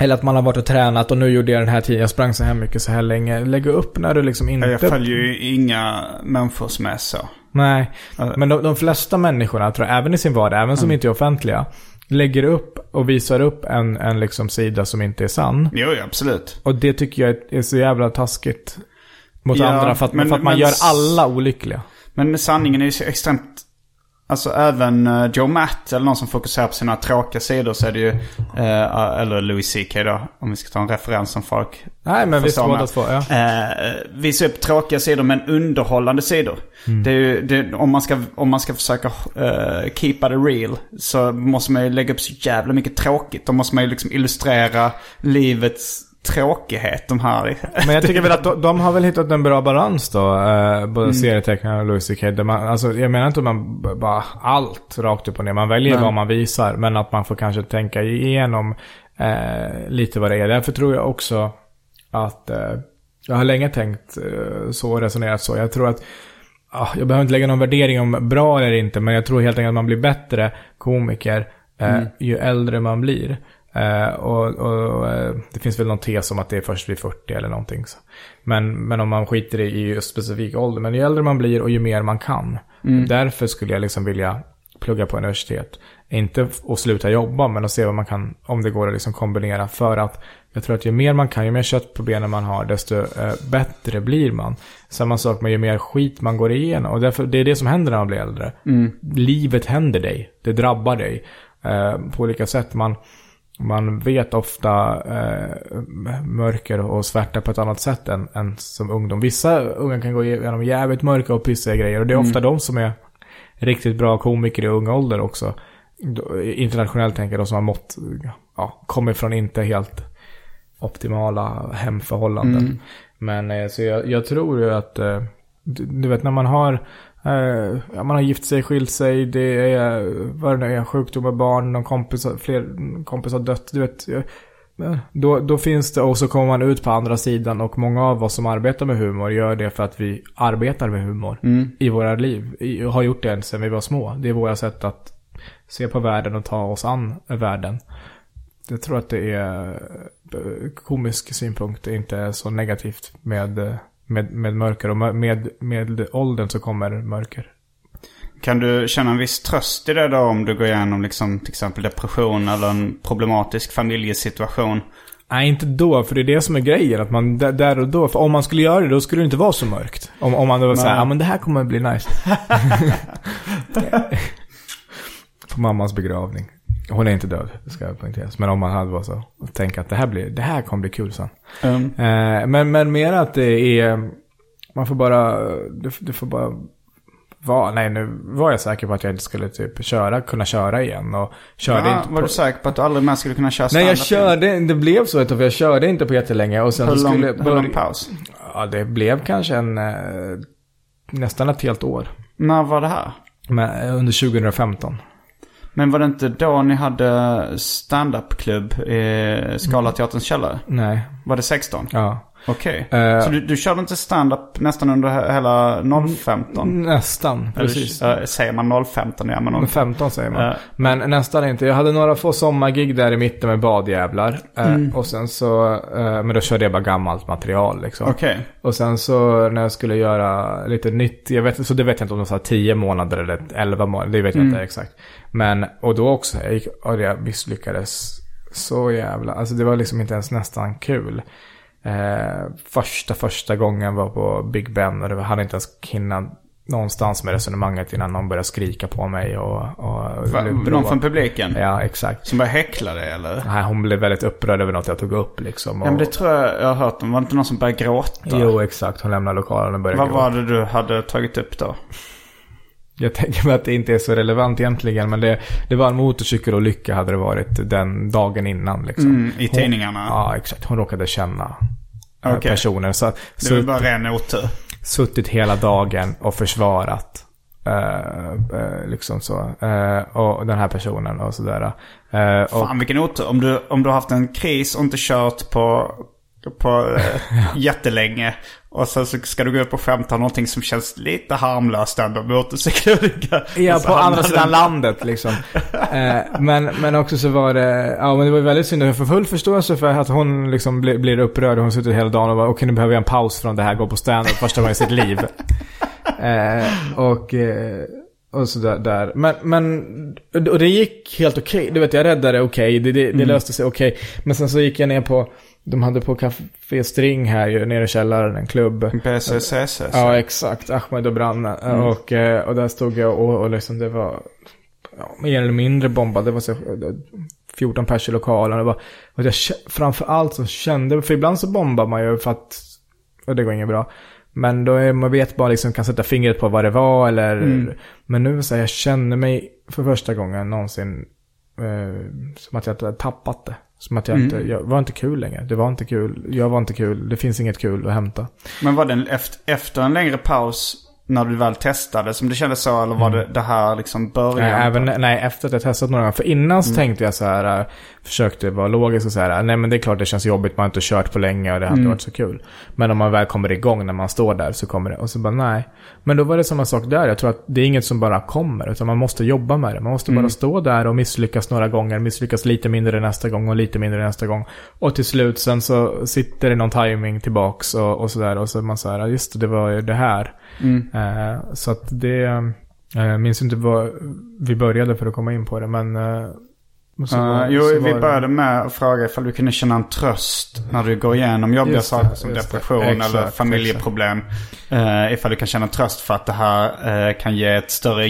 Eller att man har varit och tränat och nu gjorde jag den här tiden, jag sprang så här mycket så här länge. Lägg upp när du liksom inte... Jag följer ju inga människor som är så. Nej, men de, de flesta människorna, tror jag, även i sin vardag, även som inte är offentliga, lägger upp och visar upp en, en liksom sida som inte är sann. Jo, absolut. Och det tycker jag är så jävla taskigt mot Ja, andra för att, men- för att man men gör alla olyckliga. Men sanningen är ju så extremt Alltså även eh, Joe Matt eller någon som fokuserar på sina tråkiga sidor så är det ju, eh, eller Louis CK då, om vi ska ta en referens som folk Nej, men visst båda två, ja. Eh, visar upp tråkiga sidor men underhållande sidor. Mm. Det är ju, det, om, man ska, om man ska försöka uh, keepa det real så måste man ju lägga upp så jävla mycket tråkigt. Då måste man ju liksom illustrera livets tråkighet. De här. Men jag tycker väl att de, de har väl hittat en bra balans då. Eh, Mm. både serietecknarna och Louis CK. Man, alltså, jag menar inte att man bara allt rakt upp och ner. Man väljer Nej. vad man visar. Men att man får kanske tänka igenom eh, lite vad det är. Därför tror jag också att eh, jag har länge tänkt eh, så och resonerat så. Jag tror att ah, jag behöver inte lägga någon värdering om bra eller inte. Men jag tror helt enkelt att man blir bättre komiker eh, Mm. ju äldre man blir. Eh, och och eh, det finns väl någon tes om att det är först vid 40 eller någonting. Så. Men, men om man skiter i just specifik ålder. Men ju äldre man blir och ju mer man kan. Mm. Därför skulle jag liksom vilja plugga på universitet. Inte att sluta jobba, men att se vad man kan, om det går att liksom kombinera. För att jag tror att ju mer man kan, ju mer kött på benen man har, desto eh, bättre blir man. Samma sak med ju mer skit man går igenom. Och därför, det är det som händer när man blir äldre. Livet händer dig. Det drabbar dig. Eh, på olika sätt. Man, man vet ofta eh, mörker och svärta på ett annat sätt än, än som ungdom. Vissa unga kan gå igenom jävligt mörka och pissiga grejer. Och det är ofta de som är riktigt bra komiker i ung ålder också. Internationellt tänker jag då som har mått, ja, kommer från inte helt optimala hemförhållanden. Men eh, så jag, jag tror ju att, eh, du, vet när man har, man har gift sig, skilt sig, det är, vad det nu är, sjukdomar, barn, någon kompis, fler kompis har dött, du vet. Då, då finns det, och så kommer man ut på andra sidan och många av oss som arbetar med humor gör det för att vi arbetar med humor i våra liv. I, har gjort det sedan vi var små. Det är våra sätt att se på världen och ta oss an världen. Jag tror att det är eh, komisk synpunkt, det är inte så negativt med, eh, med, med mörker. Och med, med åldern så kommer mörker. Kan du känna en viss tröst i det då om du går igenom liksom, till exempel depression eller en problematisk familjesituation? Nej, inte då, för det är det som är grejen. Att man där, och då, för om man skulle göra det, då skulle det inte vara så mörkt. Om, om man då var såhär, ja men det här kommer att bli nice. På mammas begravning. Hon är inte död, ska poängteras. Men om man hade varit så, och tänka att det här, blir, det här kommer bli kul sen. Mm. Eh, men, men mer att det är, man får bara, du, du får bara vara, nej nu var jag säker på att jag inte skulle typ köra, kunna köra igen. Och körde Ja, inte var på, du säker på att du aldrig mer skulle kunna köra Nej jag stand-up igen? körde, det blev så ett jag körde inte på jättelänge. Och sen Hur lång, skulle hur lång paus? Ja, det blev kanske en, eh, nästan ett helt år. När var det här? Men, eh, under 2015. Men var det inte då ni hade stand-up-klubb i Scalateaterns källare? Nej, Var det 16? ja. Okej. Eh, Så du, du körde inte stand-up nästan under he- hela 015? Nästan, precis. Eller, eh, säger man 015? Ja, men Men 0, 15 säger man. Ja. Men nästan inte. Jag hade några få sommargig där i mitten med badjävlar. Eh, Mm. Och sen så, eh, men då körde jag bara gammalt material liksom. Okej. Och sen så när jag skulle göra lite nytt, jag vet, så det vet jag inte om det var 10 månader eller 11 månader, det vet jag Mm. inte exakt. Men, och då också, jag gick, och jag misslyckades så jävla, alltså det var liksom inte ens nästan kul. Eh, första, första gången var på Big Ben och det hade inte ens hinnat någonstans med resonemanget innan någon började skrika på mig och... och Va, någon från publiken? Ja, exakt. Som började häckla dig eller? Nej, hon blev väldigt upprörd över något jag tog upp liksom. Och, Ja, men det tror jag jag har hört om. Var det inte någon som började gråta? Jo, exakt. Hon lämnade lokalen och började Vad gråta. var det du hade tagit upp då? Jag tänker mig att det inte är så relevant egentligen. Men det, det var en motorcykelolycka hade det varit den dagen innan. Liksom. Mm, I Hon- tidningarna? Ja, exakt. Hon råkade känna eh, Okej. personen. Så, Det var bara ren otur. suttit hela dagen och försvarat. eh, eh, liksom så. Eh, och den här personen och sådär. Och, Fan vilken otur. Om du, om du har haft en kris och inte kört på, på eh, jättelänge. Och sen så ska du gå upp och skämta om någonting som känns lite harmlöst ändå. Motorcykelolycka. Ja, på andra sidan landet liksom. eh, men, men också så var det, ja men det var väldigt synd. Jag får full förståelse för att hon liksom blir, blir upprörd. Hon sitter hela dagen och bara, okej nu behöver jag en paus från det här, gå på stand första gången i sitt liv. eh, och, eh, och sådär där. Men, men, och det gick helt okej. Du vet, jag räddade okej. Det, det, det löste sig okej. Men sen så gick jag ner på De hade på Café String här ju, nere i källaren, en klubb. BCCC. Ja, exakt. Ahmed och Branne. Och, eh, och där stod jag och, och liksom det var ja, mer eller mindre bombat. Det var så, 14 pers i lokalen. Det var, och jag, kä- framför allt så kände, för ibland så bombar man ju för att, och det går inget bra. Men då är, man vet bara liksom, kan sätta fingret på vad det var eller, men nu så här, jag känner mig för första gången någonsin eh, som att jag hade tappat det. Som att jag inte, jag var inte kul längre. Det var inte kul, jag var inte kul, det finns inget kul att hämta. Men var det efter, efter en längre paus när du väl testade som det kändes så? Eller var det det här liksom början? Nej, även, nej, efter att jag testat några gånger. För innan så tänkte jag så här, äh, försökte vara logisk och så här, nej men det är klart det känns jobbigt, man har inte kört på länge och det har inte varit så kul. Men om man väl kommer igång när man står där så kommer det, och så bara nej. Men då var det samma sak där, jag tror att det är inget som bara kommer, utan man måste jobba med det. Man måste bara stå där och misslyckas några gånger, misslyckas lite mindre nästa gång och lite mindre nästa gång. Och till slut sen så sitter det någon timing tillbaks och, och sådär, och så är man så här, just det, det var ju det här. Eh, så att det, eh, jag minns inte vad vi började för att komma in på det, men... Uh, jo, vi började med att fråga ifall du kunde känna en tröst när du går igenom jobbiga saker som det. depression Exakt, eller familjeproblem. Uh, ifall du kan känna tröst för att det här uh, kan ge ett större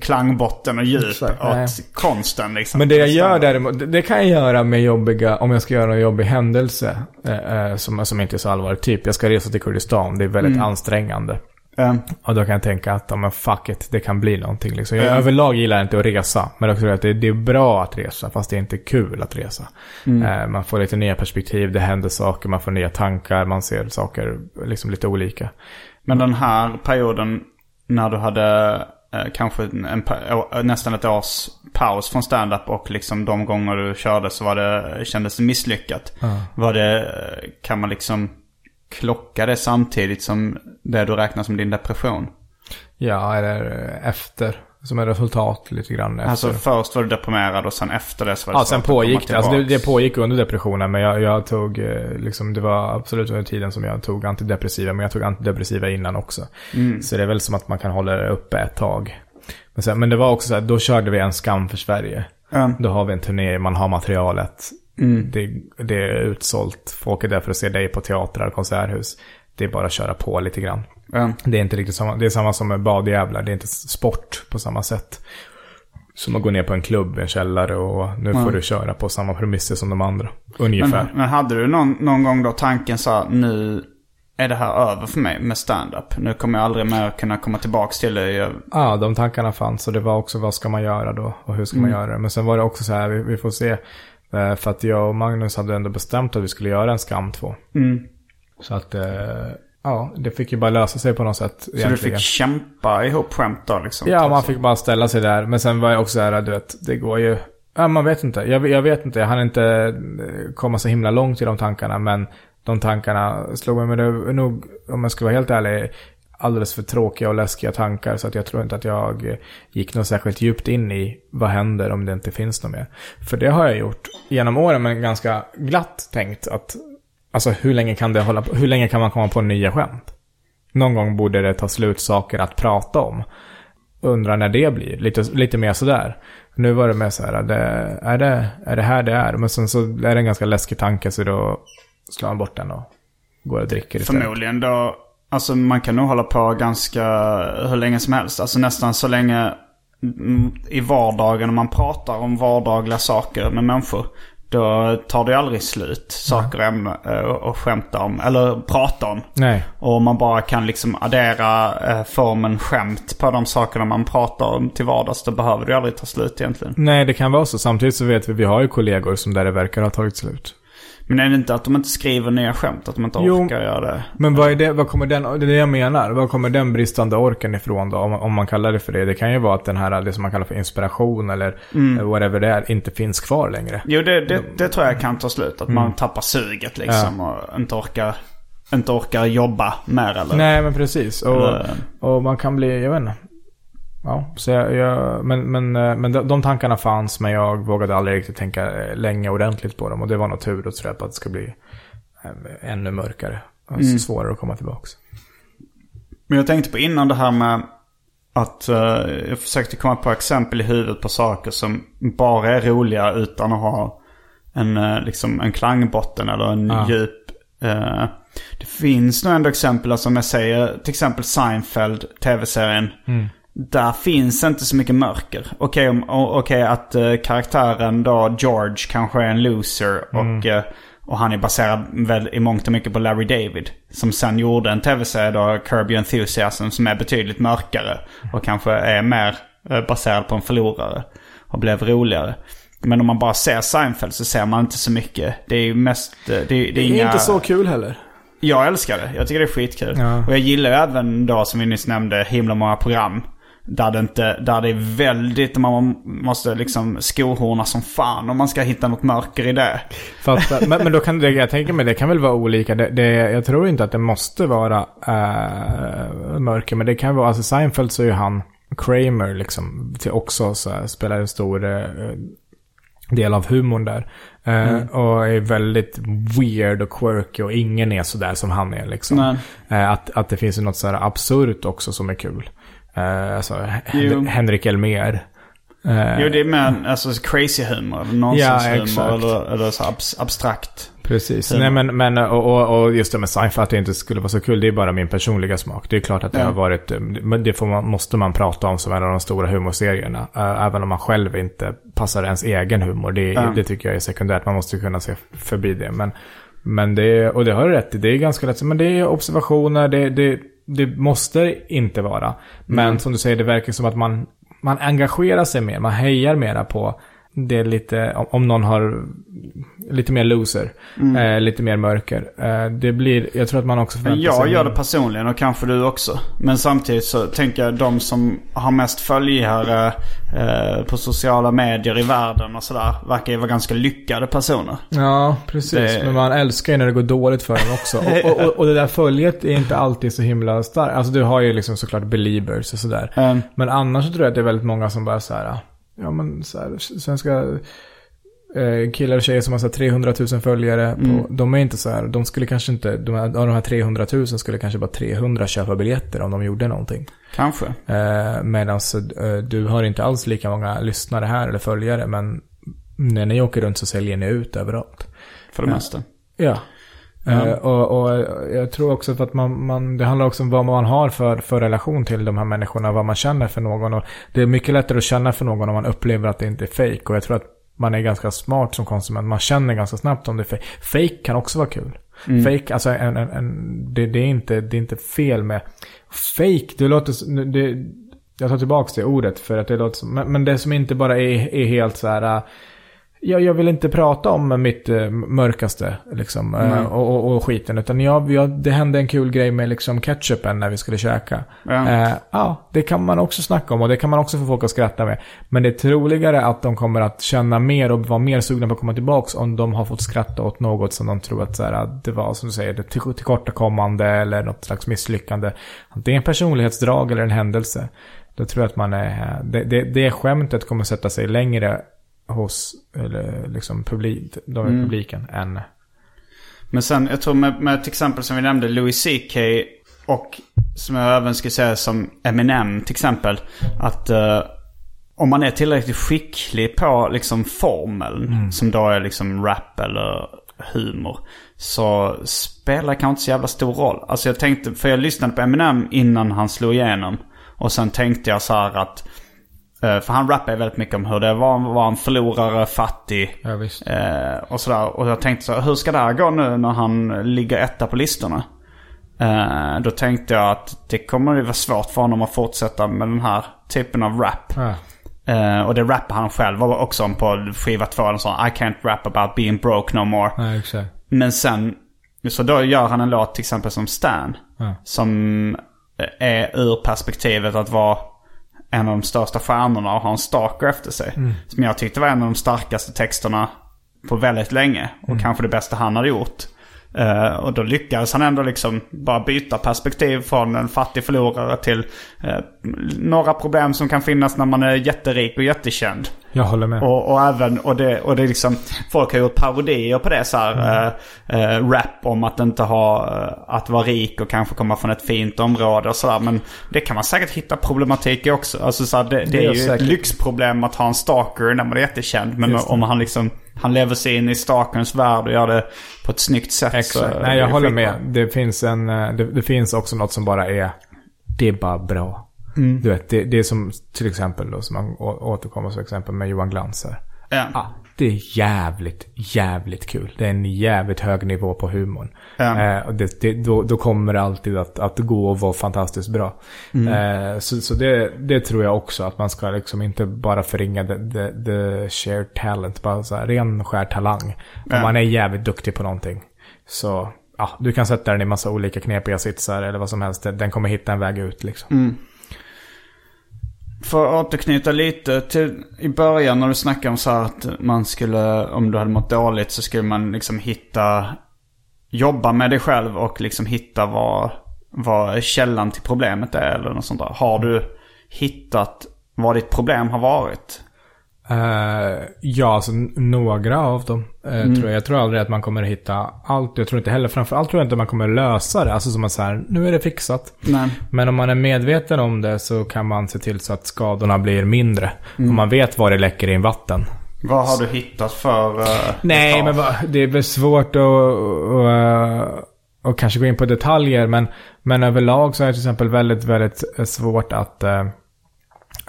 klangbotten och djup Exakt, åt nej. konsten. Liksom. Men det jag gör däremot, det- kan jag göra med jobbiga, om jag ska göra en jobbig händelse, eh, som, som inte är så allvarlig. Typ, jag ska resa till Kurdistan, det är väldigt ansträngande. Uh, Och då kan jag tänka att, ja men fuck it, det kan bli någonting liksom. Jag överlag gillar inte att resa. Men jag tror att det, det är bra att resa, fast det är inte kul att resa. Eh, man får lite nya perspektiv, det händer saker, man får nya tankar, man ser saker liksom lite olika. Men den här perioden när du hade eh, kanske en, å- nästan ett års paus från stand-up och liksom de gånger du körde så var det, kändes det misslyckat. Var det, eh, kan man liksom klocka det samtidigt som det du räknar som din depression? Ja, eller efter. Som ett resultat lite grann efter. Alltså först var du deprimerad och sen efter det så var det Ja, sen pågick det. Alltså det, det pågick under depressionen. Men jag, jag tog, eh, liksom, det var absolut under tiden som jag tog antidepressiva. Men jag tog antidepressiva innan också. Så det är väl som att man kan hålla det uppe ett tag. Men, sen, men det var också så här, då körde vi en skam för Sverige. Ja. Då har vi en turné, man har materialet. Det, det är utsålt. Folk är där för att se dig på teatrar och konserthus. Det är bara att köra på lite grann. Ja. Det är inte riktigt samma. Det är samma som med badjävlar. Det är inte sport på samma sätt. Som att gå ner på en klubb en källare och nu får du köra på samma premisser som de andra. Ungefär. Men, men hade du någon, någon gång då tanken så här, nu är det här över för mig med stand-up. Nu kommer jag aldrig mer kunna komma tillbaks till det. Jag, Ja, de tankarna fanns och det var också vad ska man göra då och hur ska man göra det. Men sen var det också så här, vi, vi får se. Eh, För att jag och Magnus hade ändå bestämt att vi skulle göra en skam 2. Så att, eh, ja, det fick ju bara lösa sig på något sätt så du egentligen. fick kämpa ihop skämt då liksom? Ja, man fick bara ställa sig där. Men sen var jag också så här, du vet, det går ju... Ja, man vet inte. Jag, jag vet inte. Jag hann inte eh, komma så himla långt i de tankarna. Men de tankarna slog mig. Men det var nog, om jag ska vara helt ärlig, alldeles för tråkiga och läskiga tankar. Så att jag tror inte att jag eh, gick något särskilt djupt in i vad händer om det inte finns något mer. För det har jag gjort genom åren, men ganska glatt tänkt att Alltså hur länge kan det hålla på? Hur länge kan man komma på nya skämt? Någon gång borde det ta slut saker att prata om. Undrar när det blir. Lite, lite mer sådär. Nu var det mer så här, det, är, det, är det här det är? Men sen så är det en ganska läskig tanke så då slår man bort den och går och dricker istället. Förmodligen då. Alltså man kan nog hålla på ganska hur länge som helst. Alltså nästan så länge mm, i vardagen om man pratar om vardagliga saker med människor. Då tar det aldrig slut. Saker och ämnen eh, och skämta om. Eller prata om. Nej. Och man bara kan liksom addera eh, formen skämt på de sakerna man pratar om till vardags. Då behöver det aldrig ta slut egentligen. Nej, det kan vara så. Samtidigt så vet vi, vi har ju kollegor som där det verkar ha tagit slut. Men är det inte att de inte skriver nya skämt? Att de inte Jo. orkar göra det? Men vad är det, vad kommer den, det är det jag menar. Vad kommer den bristande orken ifrån då? Om, om man kallar det för det. Det kan ju vara att den här, det som man kallar för inspiration eller eh, whatever det är, inte finns kvar längre. Jo, det, det, det tror jag kan ta slut. Att man tappar suget liksom och inte orkar, inte orkar jobba mer eller? Nej, men precis. Och, och man kan bli, jag vet inte. Ja, så jag, jag, men, men, eh, men de, de tankarna fanns, men jag vågade aldrig riktigt tänka eh, länge ordentligt på dem. Och det var nog tur att det ska bli eh, ännu mörkare. Och Mm. svårare att komma tillbaks. Men jag tänkte på innan det här med att eh, jag försökte komma på exempel i huvudet på saker som bara är roliga utan att ha en, eh, liksom, en klangbotten eller en Ja. djup. eh, det finns nog ändå exempel, alltså om jag säger till exempel Seinfeld, tv-serien. Där finns inte så mycket mörker. Okej om- o- okej att eh, karaktären då, George, kanske är en loser. Och, eh, och han är baserad väl i mångt och mycket på Larry David. Som sen gjorde en tv-serie då, Curb Your Enthusiasm, som är betydligt mörkare. Och kanske är mer eh, baserad på en förlorare. Och blev roligare. Men om man bara ser Seinfeld så ser man inte så mycket. Det är ju mest... Det, det, är Det är inga... inte så kul heller. Jag älskar det. Jag tycker det är skitkul. Ja. Och jag gillar ju även då som vi nyss nämnde himla många program. Där det, inte, där det är väldigt, man måste liksom skohorna som fan om man ska hitta något mörker i det. Fattar. Men, men då kan det, jag tänker mig, det kan väl vara olika. Det, det, jag tror inte att det måste vara äh, mörker. Men det kan vara, alltså Seinfeld så är ju han Kramer liksom. Till också så här, spelar en stor eh, del av humorn där. Eh, Och är väldigt weird och quirky och ingen är så där som han är liksom. Eh, att, att det finns något så här absurt också som är kul. Eh, alltså, Jo. Hen- Henrik Elmer. Eh, Jo, det är mer alltså crazy humor. Ja, nonsenshumor. exakt. eller, eller så abs, abstrakt. Precis. Humor. Nej, men, men och, och, och just det med Seinfeld att det inte skulle vara så kul, det är bara min personliga smak. Det är klart att det Ja. har varit, eh, men det man, måste man prata om som en av de stora humorserierna. eh, även om man själv inte passar ens egen humor. Det, Ja. det tycker jag är sekundärt, man måste kunna se förbi det. Men, men det, och det har du rätt i, det är ganska lätt, men det är observationer, det, det, det måste inte vara. Men Mm. som du säger, det verkar som att man, man engagerar sig mer, man hejar mera på det är lite, om- någon har lite mer loser, Mm. eh, lite mer mörker. Eh, det blir, jag tror att man också Men förväntar jag sig gör det personligen och kanske du också. Men samtidigt så tänker jag de som har mest följare eh, på sociala medier i världen och sådär. Verkar ju vara ganska lyckade personer. Ja, precis. Det- Men man älskar ju när det går dåligt för dem också. Och, och, och, och det där följet är inte alltid så himla starkt. Alltså du har ju liksom såklart believers och sådär. Mm. Men annars så tror jag att det är väldigt många som bara så här, ja men så här, svenska eh, killar och tjejer som har så här 300 000 följare. På, Mm. De är inte så här, de skulle kanske inte, de här, av de här 300 000 skulle kanske bara 300 köpa biljetter om de gjorde någonting. Kanske. Eh, Medan eh, du har inte alls lika många lyssnare här eller följare. Men när ni åker runt så säljer ni ut överallt. För det mesta. Ja. Eh, och, och jag tror också att man, man, det handlar också om vad man har för, för relation till de här människorna. Vad man känner för någon. Och det är mycket lättare att känna för någon om man upplever att det inte är fake. Och jag tror att man är ganska smart som konsument. Man känner ganska snabbt om det är fake. Fake kan också vara kul. Fake, alltså en, en, en, det, det, är inte, det är inte fel med... Fake, det låter... Det, jag tar tillbaka det ordet för att det låter som... Men, men det som inte bara är, är helt så här... jag, jag vill inte prata om mitt eh, mörkaste liksom, eh, och, och, och skiten. Utan jag, jag, det hände en kul grej med liksom ketchupen när vi skulle käka. Ja. Eh, ja, det kan man också snacka om och det kan man också få folk att skratta med. Men det är troligare att de kommer att känna mer och vara mer sugna på att komma tillbaka om de har fått skratta åt något som de tror att så här, att det var, som du säger, till- tillkortakommande eller något slags misslyckande. Det är en personlighetsdrag eller en händelse. Då tror jag att man är, det, det, det skämtet kommer sätta sig längre hos eller liksom publik, de Mm. publiken än... Men sen, jag tror med, med till exempel som vi nämnde, Louis CK och som jag även skulle säga som Eminem till exempel. Att eh, om man är tillräckligt skicklig på liksom formeln, som då är liksom rap eller humor. Så spelar kanske inte så jävla stor roll. Alltså jag tänkte, för jag lyssnade på Eminem innan han slog igenom. Och sen tänkte jag så här att, för han rappar väldigt mycket om hur det var vara en förlorare, fattig. Ja. Eh, och sådär. Och jag tänkte så här, hur ska det här gå nu när han ligger etta på listorna? Eh, då tänkte jag att det kommer ju vara svårt för honom att fortsätta med den här typen av rap. Ja. Eh, och det rappar han själv också om på skiva två. En sån I can't rap about being broke no more. Ja. Men sen, så då gör han en låt till exempel som Stan. Som är ur perspektivet att vara en av de största stjärnorna och ha en stalker efter sig. Som jag tyckte var en av de starkaste texterna på väldigt länge. Och kanske det bästa han hade gjort. Eh, och då lyckades han ändå liksom bara byta perspektiv från en fattig förlorare till eh, några problem som kan finnas när man är jätterik och jättekänd. Jag håller med. Och, och även, och det, och det är liksom, folk har gjort parodier på det så här. Mm. eh, rap om att inte ha, att vara rik och kanske komma från ett fint område och sådär. Men det kan man säkert hitta problematik i också. Alltså så här, det, det, Det är är ju säkert. ett lyxproblem att ha en stalker när man är jättekänd. Men om han liksom han lever sig in i Stalkerns värld och gör det på ett snyggt sätt. Exakt. Nej, jag håller med. Det finns, en, eh, det, det finns också något som bara är... Det är bara bra. Mm. Du vet, det, det är som till exempel då, som man återkommer som exempel med Johan Glans här. Ja. Ah, det är jävligt, jävligt kul. Det är en jävligt hög nivå på humorn. Ja. Eh, och det, det, då, då kommer det alltid att, att gå och vara fantastiskt bra. Eh, så så det, det tror jag också, att man ska liksom inte bara förringa the, the, the shared talent, bara så här, ren skär talang. Om Ja. man är jävligt duktig på någonting. Så, ja, du kan sätta den i massa olika knepiga sitsar eller vad som helst. Den kommer hitta en väg ut liksom. För att återknyta lite till i början när du snackade om så här att man skulle, om du hade mått dåligt så skulle man liksom hitta, jobba med dig själv och liksom hitta vad, vad källan till problemet är eller något sånt där. Har du hittat vad ditt problem har varit? Eh, ja, alltså några av dem. eh, Mm. tror jag. jag tror aldrig att man kommer hitta allt. Jag tror inte heller, framförallt tror jag inte man kommer lösa det. Alltså som att så här, nu är det fixat. Nej. Men om man är medveten om det så kan man se till så att skadorna blir mindre. Mm. Om man vet var det läcker in vatten. Vad har du hittat för... eh, Nej, men va, det är väl svårt att, att, att kanske gå in på detaljer. Men, men överlag så är det till exempel väldigt, väldigt svårt att...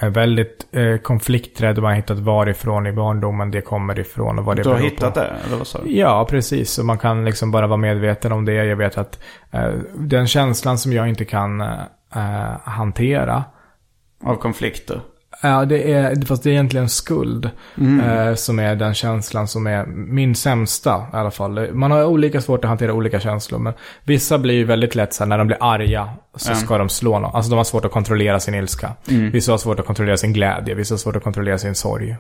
eh, är väldigt eh, konflikträdd. Man har hittat varifrån i barndomen det kommer ifrån och vad det Du har beror hittat på. det, eller vad sa du? Ja, precis. Så man kan liksom bara vara medveten om det. Jag vet att eh, den känslan som jag inte kan eh, hantera. Av konflikter? Ja, det är, fast det är egentligen skuld. Eh, som är den känslan som är min sämsta i alla fall. Man har olika svårt att hantera olika känslor. Men vissa blir ju väldigt lätt så här, när de blir arga så ska de slå någon. Alltså de har svårt att kontrollera sin ilska. Vissa har svårt att kontrollera sin glädje. Vissa har svårt att kontrollera sin sorg.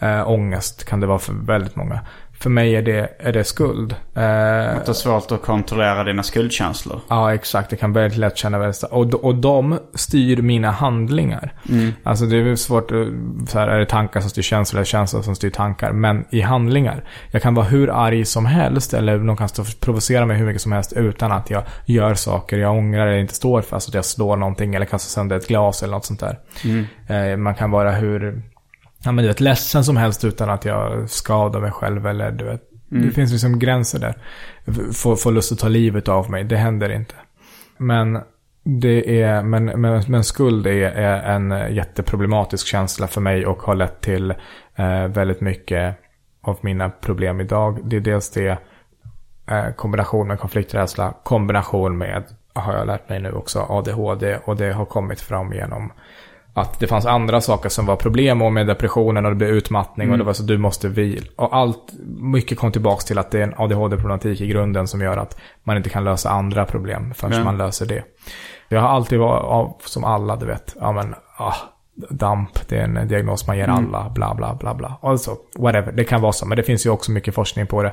Eh, ångest kan det vara för väldigt många. För mig är det, är det skuld. Eh, Att det är svårt att kontrollera dina skuldkänslor? Ja, exakt. Det kan väldigt lätt känna väldigt starkt. och, och de styr mina handlingar. Alltså det är svårt att, så här, är det tankar som styr känslor eller känslor som styr tankar? Men i handlingar. Jag kan vara hur arg som helst eller de kan stå provocera mig hur mycket som helst utan att jag gör saker jag ångrar eller inte står för. Alltså att jag slår någonting eller kastar sönder ett glas eller något sånt där. Eh, man kan vara hur, ja men du vet, ledsen som helst utan att jag skadar mig själv eller du vet. Det finns liksom gränser där. Få, få lust att ta livet av mig, det händer inte. Men det är, men, men, men skuld är, är en jätteproblematisk känsla för mig och har lett till eh, väldigt mycket av mina problem idag. Det är dels det, eh, kombination med konflikträdsla, kombination med, har jag lärt mig nu också, ADHD och det har kommit fram genom att det fanns andra saker som var problem och med depressionen och det blev utmattning och det var så du måste vila. Och allt, mycket kom tillbaka till att det är en ADHD-problematik i grunden som gör att man inte kan lösa andra problem förrän Ja. man löser det. Jag har alltid varit, som alla du vet, ja men, ah, DAMP, det är en diagnos man ger alla, bla bla bla bla. Alltså, whatever, det kan vara så, men det finns ju också mycket forskning på det.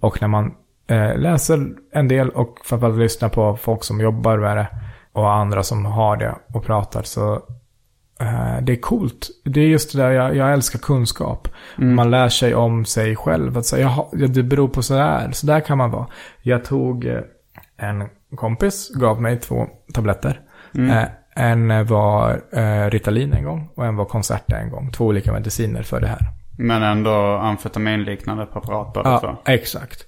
Och när man eh, läser en del och framförallt lyssnar på folk som jobbar med det och andra som har det och pratar så det är coolt. Det är just det där, jag, jag älskar kunskap. Man lär sig om sig själv. Att säga, jaha, ja, det beror på sådär, så där kan man vara. Jag tog eh, en kompis, gav mig två tabletter. Eh, en var eh, Ritalin en gång och en var Concerta en gång. Två olika mediciner för det här. Men ändå amfetaminliknande preparat båda två? Ja, exakt.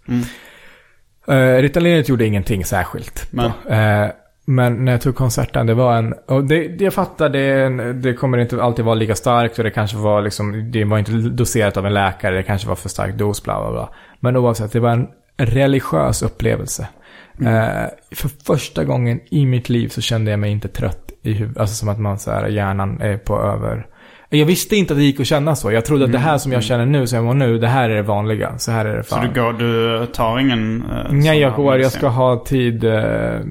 Uh, Ritalinet gjorde ingenting särskilt. Men? Eh, men när jag tog konserten, det var en... Och det, det jag fattar, det, det kommer inte alltid vara lika starkt och det kanske var liksom... Det var inte doserat av en läkare, det kanske var för stark dos, bla bla bla. Men oavsett, det var en religiös upplevelse. Eh, för första gången i mitt liv så kände jag mig inte trött i huvudet. Alltså som att man så här, hjärnan är på över... Jag visste inte att det gick att känna så. Jag trodde att det här som jag känner nu, som jag mår nu, det här är det vanliga. Så här är det Så fan. du, går, du tar ingen... eh, Nej, jag går. Jag ska ha tid. eh,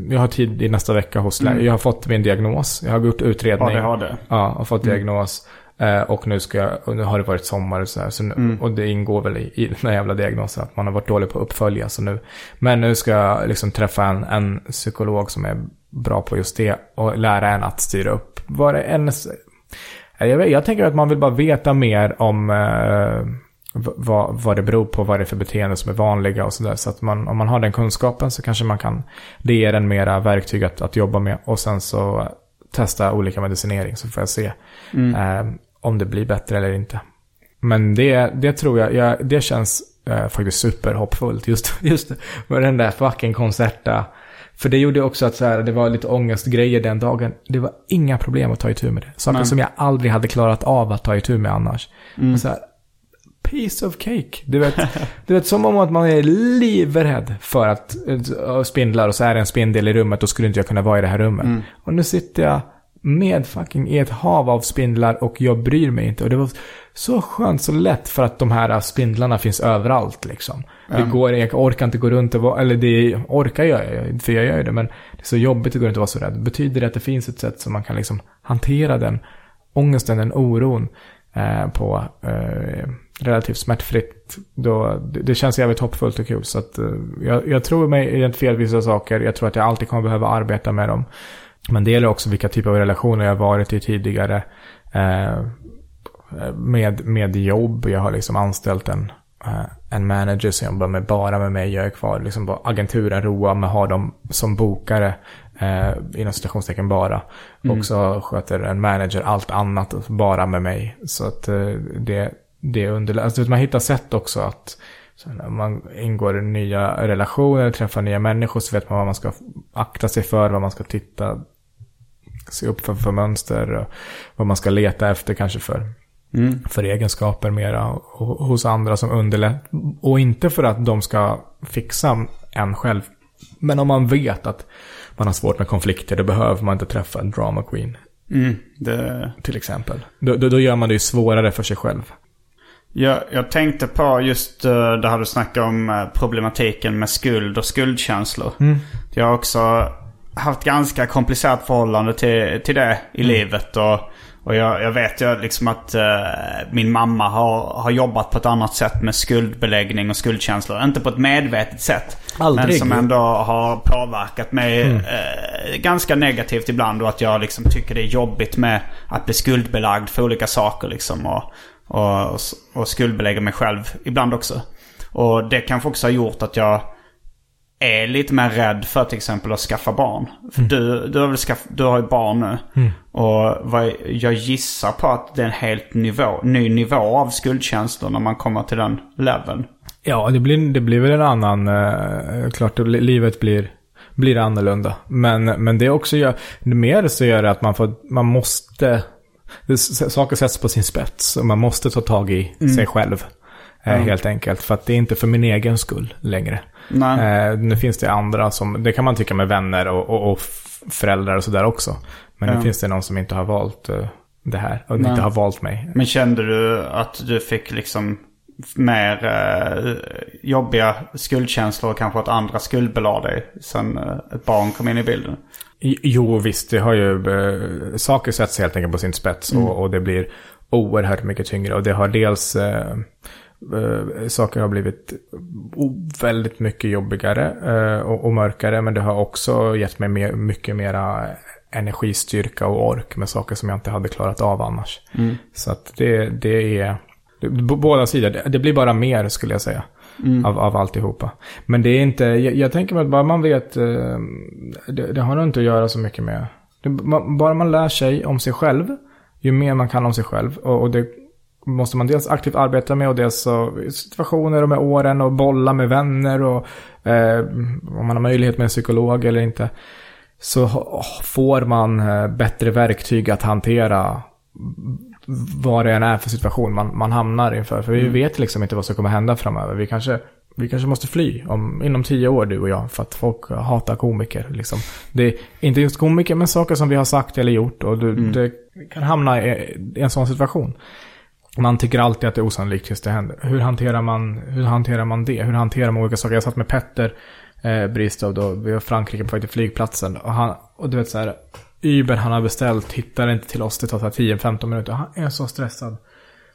Jag har tid i nästa vecka hos läkare. Jag har fått min diagnos. Jag har gjort utredning. ADHD? Ja, och fått diagnos. Eh, Och nu ska jag, nu har det varit sommar och så här. Så nu, Och det ingår väl i, i den här jävla diagnosen att man har varit dålig på att uppfölja. Så nu, men nu ska jag liksom träffa en, en psykolog som är bra på just det. Och lära en att styra upp. Vad det än... Jag, jag tänker att man vill bara veta mer om eh, vad, vad det beror på, vad det är för beteende som är vanliga och sådär. Så att man, om man har den kunskapen så kanske man kan, det ger en mera verktyg att, att jobba med. Och sen så testa olika medicinering så får jag se eh, om det blir bättre eller inte. Men det, det tror jag, jag det känns eh, faktiskt superhoppfullt. Just, just med den där fucking konserta. För det gjorde också att så här, det var lite ångestgrejer den dagen. Det var inga problem att ta itu med det. Saker Nej. som jag aldrig hade klarat av att ta itu med annars. Mm. Så här, piece of cake. Du vet, du vet, som om att man är livrädd för att äh, spindlar och så är det en spindel i rummet, då skulle inte jag kunna vara i det här rummet. Mm. Och nu sitter jag med fucking i ett hav av spindlar och jag bryr mig inte. Och det var så skönt, så lätt för att de här spindlarna finns överallt liksom. Det går, jag orkar inte gå runt och vara, eller det orkar jag för jag gör ju det, men det är så jobbigt, det går inte att vara så rädd. Betyder det att det finns ett sätt som man kan liksom hantera den ångesten, den oron eh, på eh, relativt smärtfritt. Då, det, det känns jävligt hoppfullt och kul. Så att, eh, jag, jag tror mig identifiera vissa saker. Jag tror att jag alltid kommer behöva arbeta med dem. Men det gäller också vilka typer av relationer jag varit i tidigare. Eh, med, med jobb. Jag har liksom anställt en, eh, en manager som jobbar med, bara med mig. Jag är kvar liksom på agenturen Roa, men har dem som bokare. Eh, inom citationstecken bara. Och så sköter en manager allt annat bara med mig. Så att eh, det, det underlättar. Alltså, man hittar sätt också att så när man ingår i nya relationer, träffar nya människor så vet man vad man ska akta sig för, vad man ska titta, se upp för, för mönster, och vad man ska leta efter kanske för, för egenskaper mera ho- hos andra som underlättar. Och inte för att de ska fixa en själv. Men om man vet att man har svårt med konflikter, då behöver man inte träffa en drama queen. Mm, det... Till exempel. Då, då, då gör man det ju svårare för sig själv. Jag, jag tänkte på just uh, det här du snackade om eh, problematiken med skuld och skuldkänslor. Jag har också haft ganska komplicerat förhållande till, till det i livet. Och, och jag, jag vet ju liksom att eh, min mamma har, har jobbat på ett annat sätt med skuldbeläggning och skuldkänslor. Inte på ett medvetet sätt. Aldrig. Men som ändå har påverkat mig eh, ganska negativt ibland. Och att jag liksom tycker det är jobbigt med att bli skuldbelagd för olika saker liksom. Och, och, och, och skuldbelägga mig själv ibland också. Och det kanske också har gjort att jag är lite mer rädd för till exempel att skaffa barn. För du, du, har väl skaff, du har ju barn nu. Och vad, jag gissar på att det är en helt nivå, ny nivå av skuldkänslor när man kommer till den leveln. Ja, det blir, det blir väl en annan... Eh, klart, blir- livet blir, blir annorlunda. Men, men det också gör... Mer så gör det att man, får, man måste... Det, saker sätts på sin spets och man måste ta tag i sig själv. Eh, Helt enkelt. För att det är inte för min egen skull längre. Nej. Eh, nu finns det andra som... Det kan man tycka med vänner och, och, och föräldrar och sådär också. Men nu finns det någon som inte har valt eh, det här. Och inte har valt mig. Men kände du att du fick liksom mer eh, jobbiga skuldkänslor och kanske att andra skuldbelade dig sen eh, ett barn kom in i bilden? Jo, visst. Det har ju... Eh, saker sätts helt enkelt på sin spets och, och det blir oerhört mycket tyngre. Och det har dels... Eh, eh, saker har blivit väldigt mycket jobbigare eh, och, och mörkare. Men det har också gett mig mer, mycket mera energistyrka och ork med saker som jag inte hade klarat av annars. Så att det, det är... det- Båda sidor. Det, det blir bara mer skulle jag säga. Av, av alltihopa. Men det är inte, jag, jag tänker att bara man vet, eh, det, det har nog inte att göra så mycket med, det, man, bara man lär sig om sig själv, ju mer man kan om sig själv. Och, och det måste man dels aktivt arbeta med och dels så situationer och med åren och bolla med vänner och eh, om man har möjlighet med en psykolog eller inte. Så får man eh, bättre verktyg att hantera vad det än är för situation man, man hamnar inför. För vi vet liksom inte vad som kommer hända framöver. Vi kanske, vi kanske måste fly om, inom tio år du och jag för att folk hatar komiker. Liksom. Det är inte just komiker men saker som vi har sagt eller gjort och du, det kan hamna i en sån situation. Man tycker alltid att det är osannolikt tills det händer. Hur hanterar man, hur hanterar man det? Hur hanterar man olika saker? Jag satt med Petter eh, Bristow då, vi var i Frankrike på väg till flygplatsen. Och, han, och du vet så här, Uber han har beställt hittar inte till oss, det tar så här 10-15 minuter. Han är så stressad.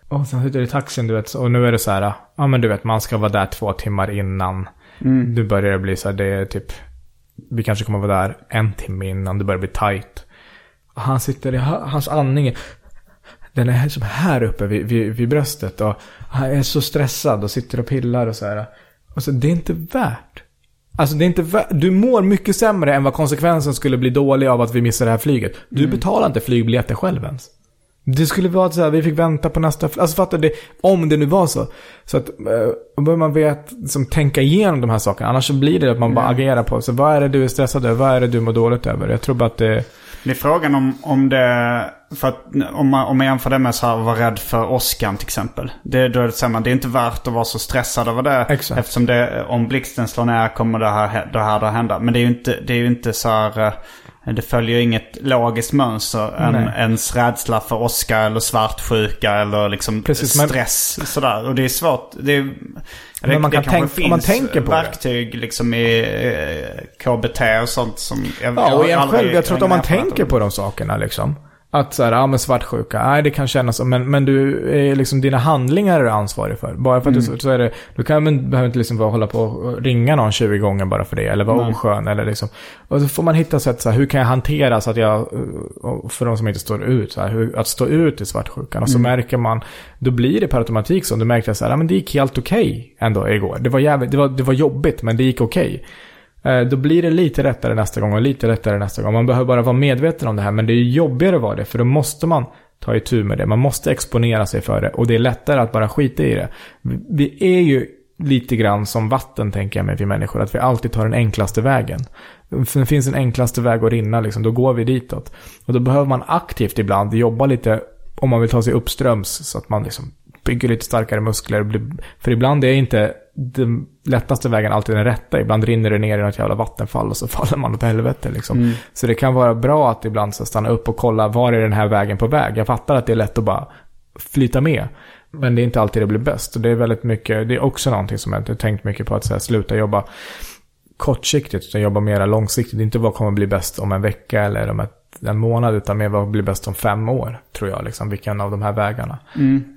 Och sen sitter i taxin du vet, och nu är det så här, ja men du vet man ska vara där två timmar innan. Nu börjar det bli så här, det är typ, vi kanske kommer vara där en timme innan, det börjar bli tight. Han sitter i, hans andning den är som här uppe vid, vid, vid bröstet och han är så stressad och sitter och pillar och så här. Och så, det är inte värt. Alltså det är inte värt. Du mår mycket sämre än vad konsekvensen skulle bli dålig av att vi missar det här flyget. Du betalar inte flygbiljetter själv ens. Det skulle vara så här, vi fick vänta på nästa... Alltså fattar du? Om det nu var så. Så att, eh, då behöver man vet, liksom, tänka igenom de här sakerna. Annars så blir det att man bara agerar på. Så vad är det du är stressad över? Vad är det du mår dåligt över? Jag tror bara att det... Det är frågan om, om det... För att om man, om man jämför det med så här, att vara rädd för åskan till exempel. Det, då är det, så här, det är inte värt att vara så stressad över det. Exakt. Eftersom det, om blixten slår ner kommer det här, det här att hända. Men det är ju inte, det är ju inte så här... Det följer ju inget logiskt mönster. En, Nej. ens rädsla för åska eller svartsjuka eller liksom Precis, men- stress. Sådär. Och det är svårt. Det är, det, man kan det tänka- om man tänker på det. verktyg liksom i eh, KBT och sånt som... Jag, Ja, och aldrig- själv, jag tror att om man tänker på de sakerna liksom. Att så här, ja men svartsjuka, nej det kan kännas som, men, men du är liksom dina handlingar är du ansvarig för. Bara för att du, så, så är det, du kan, men, behöver inte liksom vara, hålla på och ringa någon 20 gånger bara för det, eller vara oskön eller liksom. Och så får man hitta sätt så här, hur kan jag hantera så att jag, för de som inte står ut, så här, hur, att stå ut i svartsjukan. Och så märker man, då blir det per automatik så, du märkte så här, ja men det gick helt okej ändå igår. Det var jävligt, det var, det var jobbigt, men det gick okej. Eh, Eh, då blir det lite lättare nästa gång och lite lättare nästa gång. Man behöver bara vara medveten om det här. Men det är jobbigare att vara det. För då måste man ta itu med det. Man måste exponera sig för det. Och det är lättare att bara skita i det. Vi- är ju lite grann som vatten tänker jag mig vi människor. Att vi alltid tar den enklaste vägen. Det finns en enklaste väg att rinna liksom. Då går vi ditåt. Och då behöver man aktivt ibland jobba lite. Om man vill ta sig uppströms. Så att man liksom bygger lite starkare muskler. För ibland är inte den lättaste vägen alltid den rätta. Ibland rinner det ner i något jävla vattenfall och så faller man åt helvete liksom. Så det kan vara bra att ibland så stanna upp och kolla var är den här vägen på väg. Jag fattar att det är lätt att bara flyta med. Men det är inte alltid det blir bäst. Och det är väldigt mycket, det är också någonting som jag inte tänkt mycket på att så här, sluta jobba kortsiktigt utan jobba mer långsiktigt. Inte vad kommer bli bäst om en vecka eller om ett, en månad utan mer vad blir bäst om fem år. Tror jag, liksom, vilken av de här vägarna.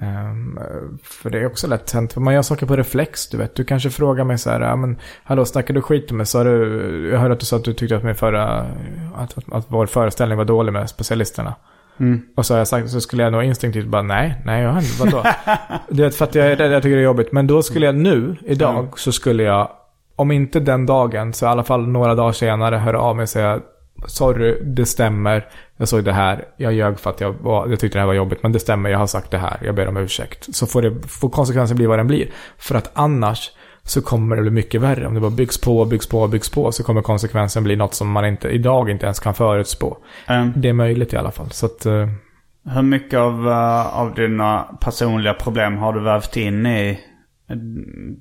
Ehm, för det är också lätt hänt. Man gör saker på reflex, du vet. Du kanske frågar mig så här, ja men hallå snackar du skit med mig? Sa du, jag hörde att du sa att du tyckte att, min förra, att, att, att vår föreställning var dålig med specialisterna. Och så har jag sagt, så skulle jag nog instinktivt bara nej, nej jag har inte, vadå? du vet, för att jag rädd, jag tycker det är jobbigt. Men då skulle jag nu, idag, så skulle jag, om inte den dagen, så i alla fall några dagar senare höra av mig och säga Sorry, det stämmer. Jag såg det här. Jag ljög för att jag, var, jag tyckte det här var jobbigt. Men det stämmer, jag har sagt det här. Jag ber om ursäkt. Så får, det, får konsekvensen bli vad den blir. För att annars så kommer det bli mycket värre. Om det bara byggs på, byggs på, byggs på. Så kommer konsekvensen bli något som man inte, idag inte ens kan förutspå. Um, Det är möjligt i alla fall. Så att, eh, Hur mycket av, eh, av dina personliga problem har du vävt in i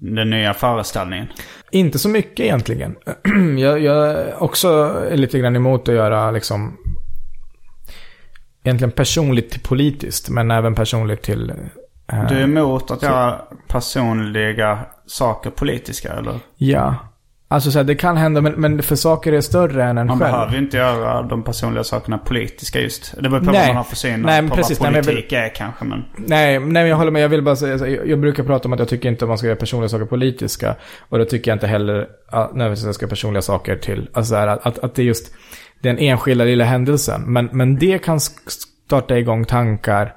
den nya föreställningen? Inte så mycket egentligen. jag, jag är också lite grann emot att göra liksom egentligen personligt till politiskt, men även personligt till... eh, Du är emot att göra personliga saker politiska eller? Ja. Alltså så här, det kan hända, men, men för saker är större än en Man själv. behöver ju inte göra de personliga sakerna politiska just. Det beror på Nej. vad man har för syn Nej, men på precis. vad Nej, men politik är kanske. Men Nej, nej, men jag håller med. Jag vill bara säga, så jag, jag brukar prata om att jag tycker inte att man ska göra personliga saker politiska. Och då tycker jag inte heller att nödvändigtvis ska personliga saker till, alltså så här, att, att, att det är just den enskilda lilla händelsen. Men, men det kan starta igång tankar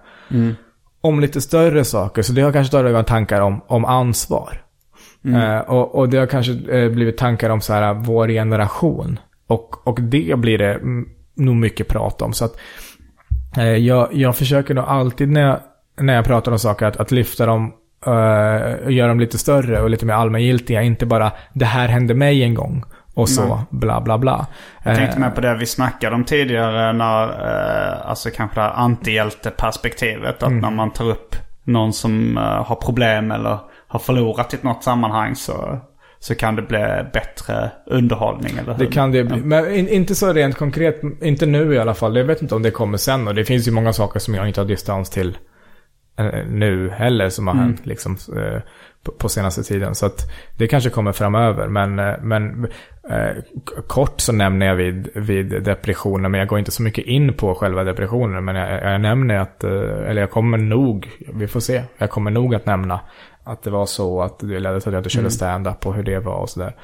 om lite större saker. Så det har kanske startat igång tankar om, om ansvar. Eh, och, och det har kanske eh, blivit tankar om så här, vår generation. Och, och det blir det mm, nog mycket prat om. Så att eh, jag, jag försöker nog alltid när jag, när jag pratar om saker att, att lyfta dem och göra dem lite större och lite mer allmängiltiga. Inte bara det här hände mig en gång och så bla bla bla. jag tänkte med på det vi snackade om tidigare. När, alltså kanske det här antihjälteperspektivet. Att Mm. när man tar upp någon som har problem eller har förlorat i något sammanhang så, så kan det bli bättre underhållning. Eller Det kan det bli. Men in, inte så rent konkret, inte nu i alla fall. Jag vet inte om det kommer sen. Och det finns ju många saker som jag inte har distans till eh, nu heller som har hänt liksom, eh, på, på senaste tiden. Så att det kanske kommer framöver. Men, eh, men eh, kort så nämner jag vid, vid depressionen. Men jag går inte så mycket in på själva depressionen. Men jag, jag nämner att, eller jag kommer nog, vi får se. Jag kommer nog att nämna att det var så att det ledde till att jag inte körde stand-up och hur det var och sådär.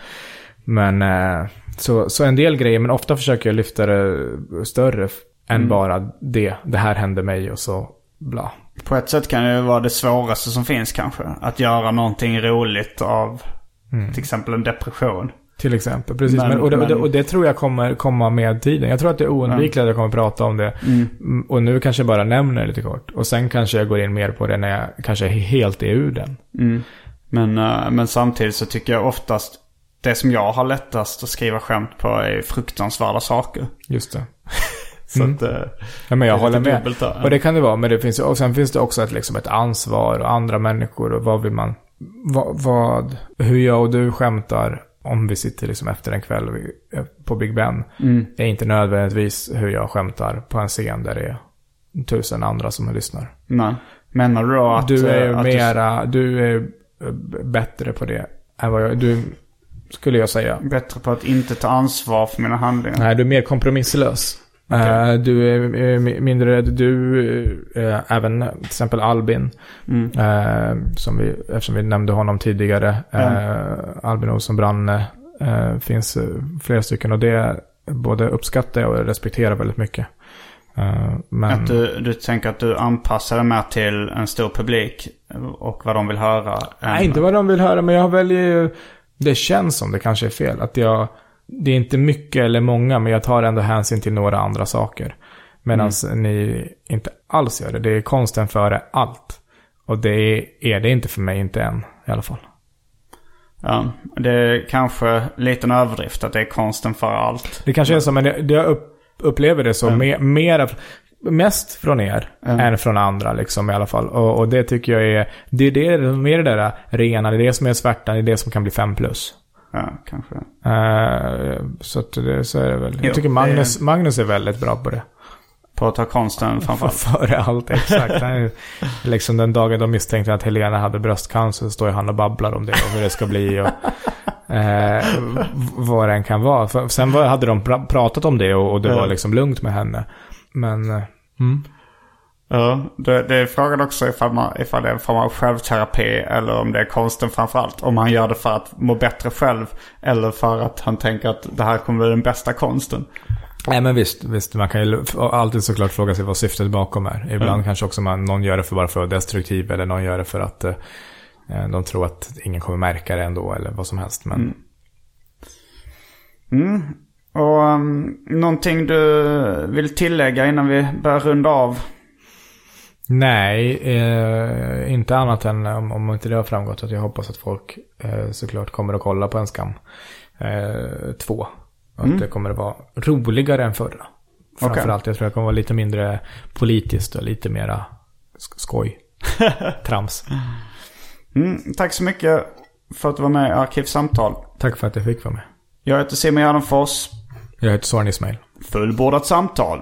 Men eh, så, så en del grejer, men ofta försöker jag lyfta det större än bara det. Det här hände mig och så bla. På ett sätt kan det ju vara det svåraste som finns kanske. Att göra någonting roligt av Mm. till exempel en depression. Till exempel, precis. Men- Men, och, det, och, det, men- och det tror jag kommer komma med tiden. Jag tror att det är oundvikligt att jag kommer prata om det. Mm, Och nu kanske jag bara nämner det lite kort. Och sen kanske jag går in mer på det när jag kanske helt är ur den. Mm. Men, eh, men samtidigt så tycker jag oftast det som jag har lättast att skriva skämt på är fruktansvärda saker. Just det. Så Mm. att, eh, Ja, men jag håller med. där. Och det kan det vara. Men det finns och sen finns det också ett, liksom ett ansvar och andra människor och vad vill man... Vad, vad, hur jag och du skämtar om vi sitter liksom efter en kväll på Big Ben. Mm. Är inte nödvändigtvis hur jag skämtar på en scen där det är tusen andra som lyssnar. nej. Menar du då att... du är eh, att mera, du är eh, bättre på det än vad jag, du skulle jag säga. Du bättre på att inte ta ansvar för mina handlingar. Nej, du är mer kompromisslös. Eh, du är eh, mi- mindre rädd. Du, eh, även till exempel Albin, Mm. som vi, eftersom vi nämnde honom tidigare. Eh, Albin Olsson Branne. Finns flera stycken och det både uppskattar jag och respekterar väldigt mycket. Men Att du, du tänker att du anpassar dig mer till en stor publik och vad de vill höra. än- Nej, inte vad de vill höra, men jag väljer ju... Det känns som det kanske är fel. Att jag... Det är inte mycket eller många, men jag tar ändå hänsyn till några andra saker. Medan ni inte alls gör det. Det är konsten före allt. Och det är, det inte för mig, inte än i alla fall. Ja, det är kanske lite en överdrift att det är konsten för allt. Det kanske är så, men jag upp, upplever det så me, mera, mest från er än från andra liksom i alla fall. Och, och det tycker jag är, det är det, mer det där rena, det är det som är svärtan, det är det som kan bli fem plus. Ja, kanske. Eh, så att det, så är det väl. Jo, Jag tycker Magnus, Magnus är väldigt bra på det. På att ta konsten framförallt. Före allt, exakt. Han är, liksom den dagen de misstänkte att Helena hade bröstcancer så står ju han och babblar om det och hur det ska bli och eh, vad den kan vara. För, sen var, hade de pra- pratat om det och, och det Ja. var liksom lugnt med henne. Men, eh, mm. Ja, det, det är frågan också ifall, man, ifall det är en form av självterapi eller om det är konsten framförallt. Om han gör det för att må bättre själv eller för att han tänker att det här kommer bli den bästa konsten. Nej men visst, visst, man kan ju alltid såklart fråga sig vad syftet bakom är. Ibland kanske också man, någon gör det för bara för att vara destruktiv eller någon gör det för att eh, de tror att ingen kommer märka det ändå eller vad som helst. Men Mm. Och um, någonting du vill tillägga innan vi börjar runda av? Nej, eh, inte annat än om, om inte det har framgått att jag hoppas att folk eh, såklart kommer att kolla på en skam. Eh, två. Och att det kommer att vara roligare än förra. Framförallt, jag tror det kommer att vara lite mindre politiskt och lite mera sk- skoj. Trams. Mm, tack så mycket för att du var med i Arkivsamtal. Tack för att jag fick vara med. Jag heter Simon Gärdenfors. Jag heter Soran Ismail. Fullbordat samtal.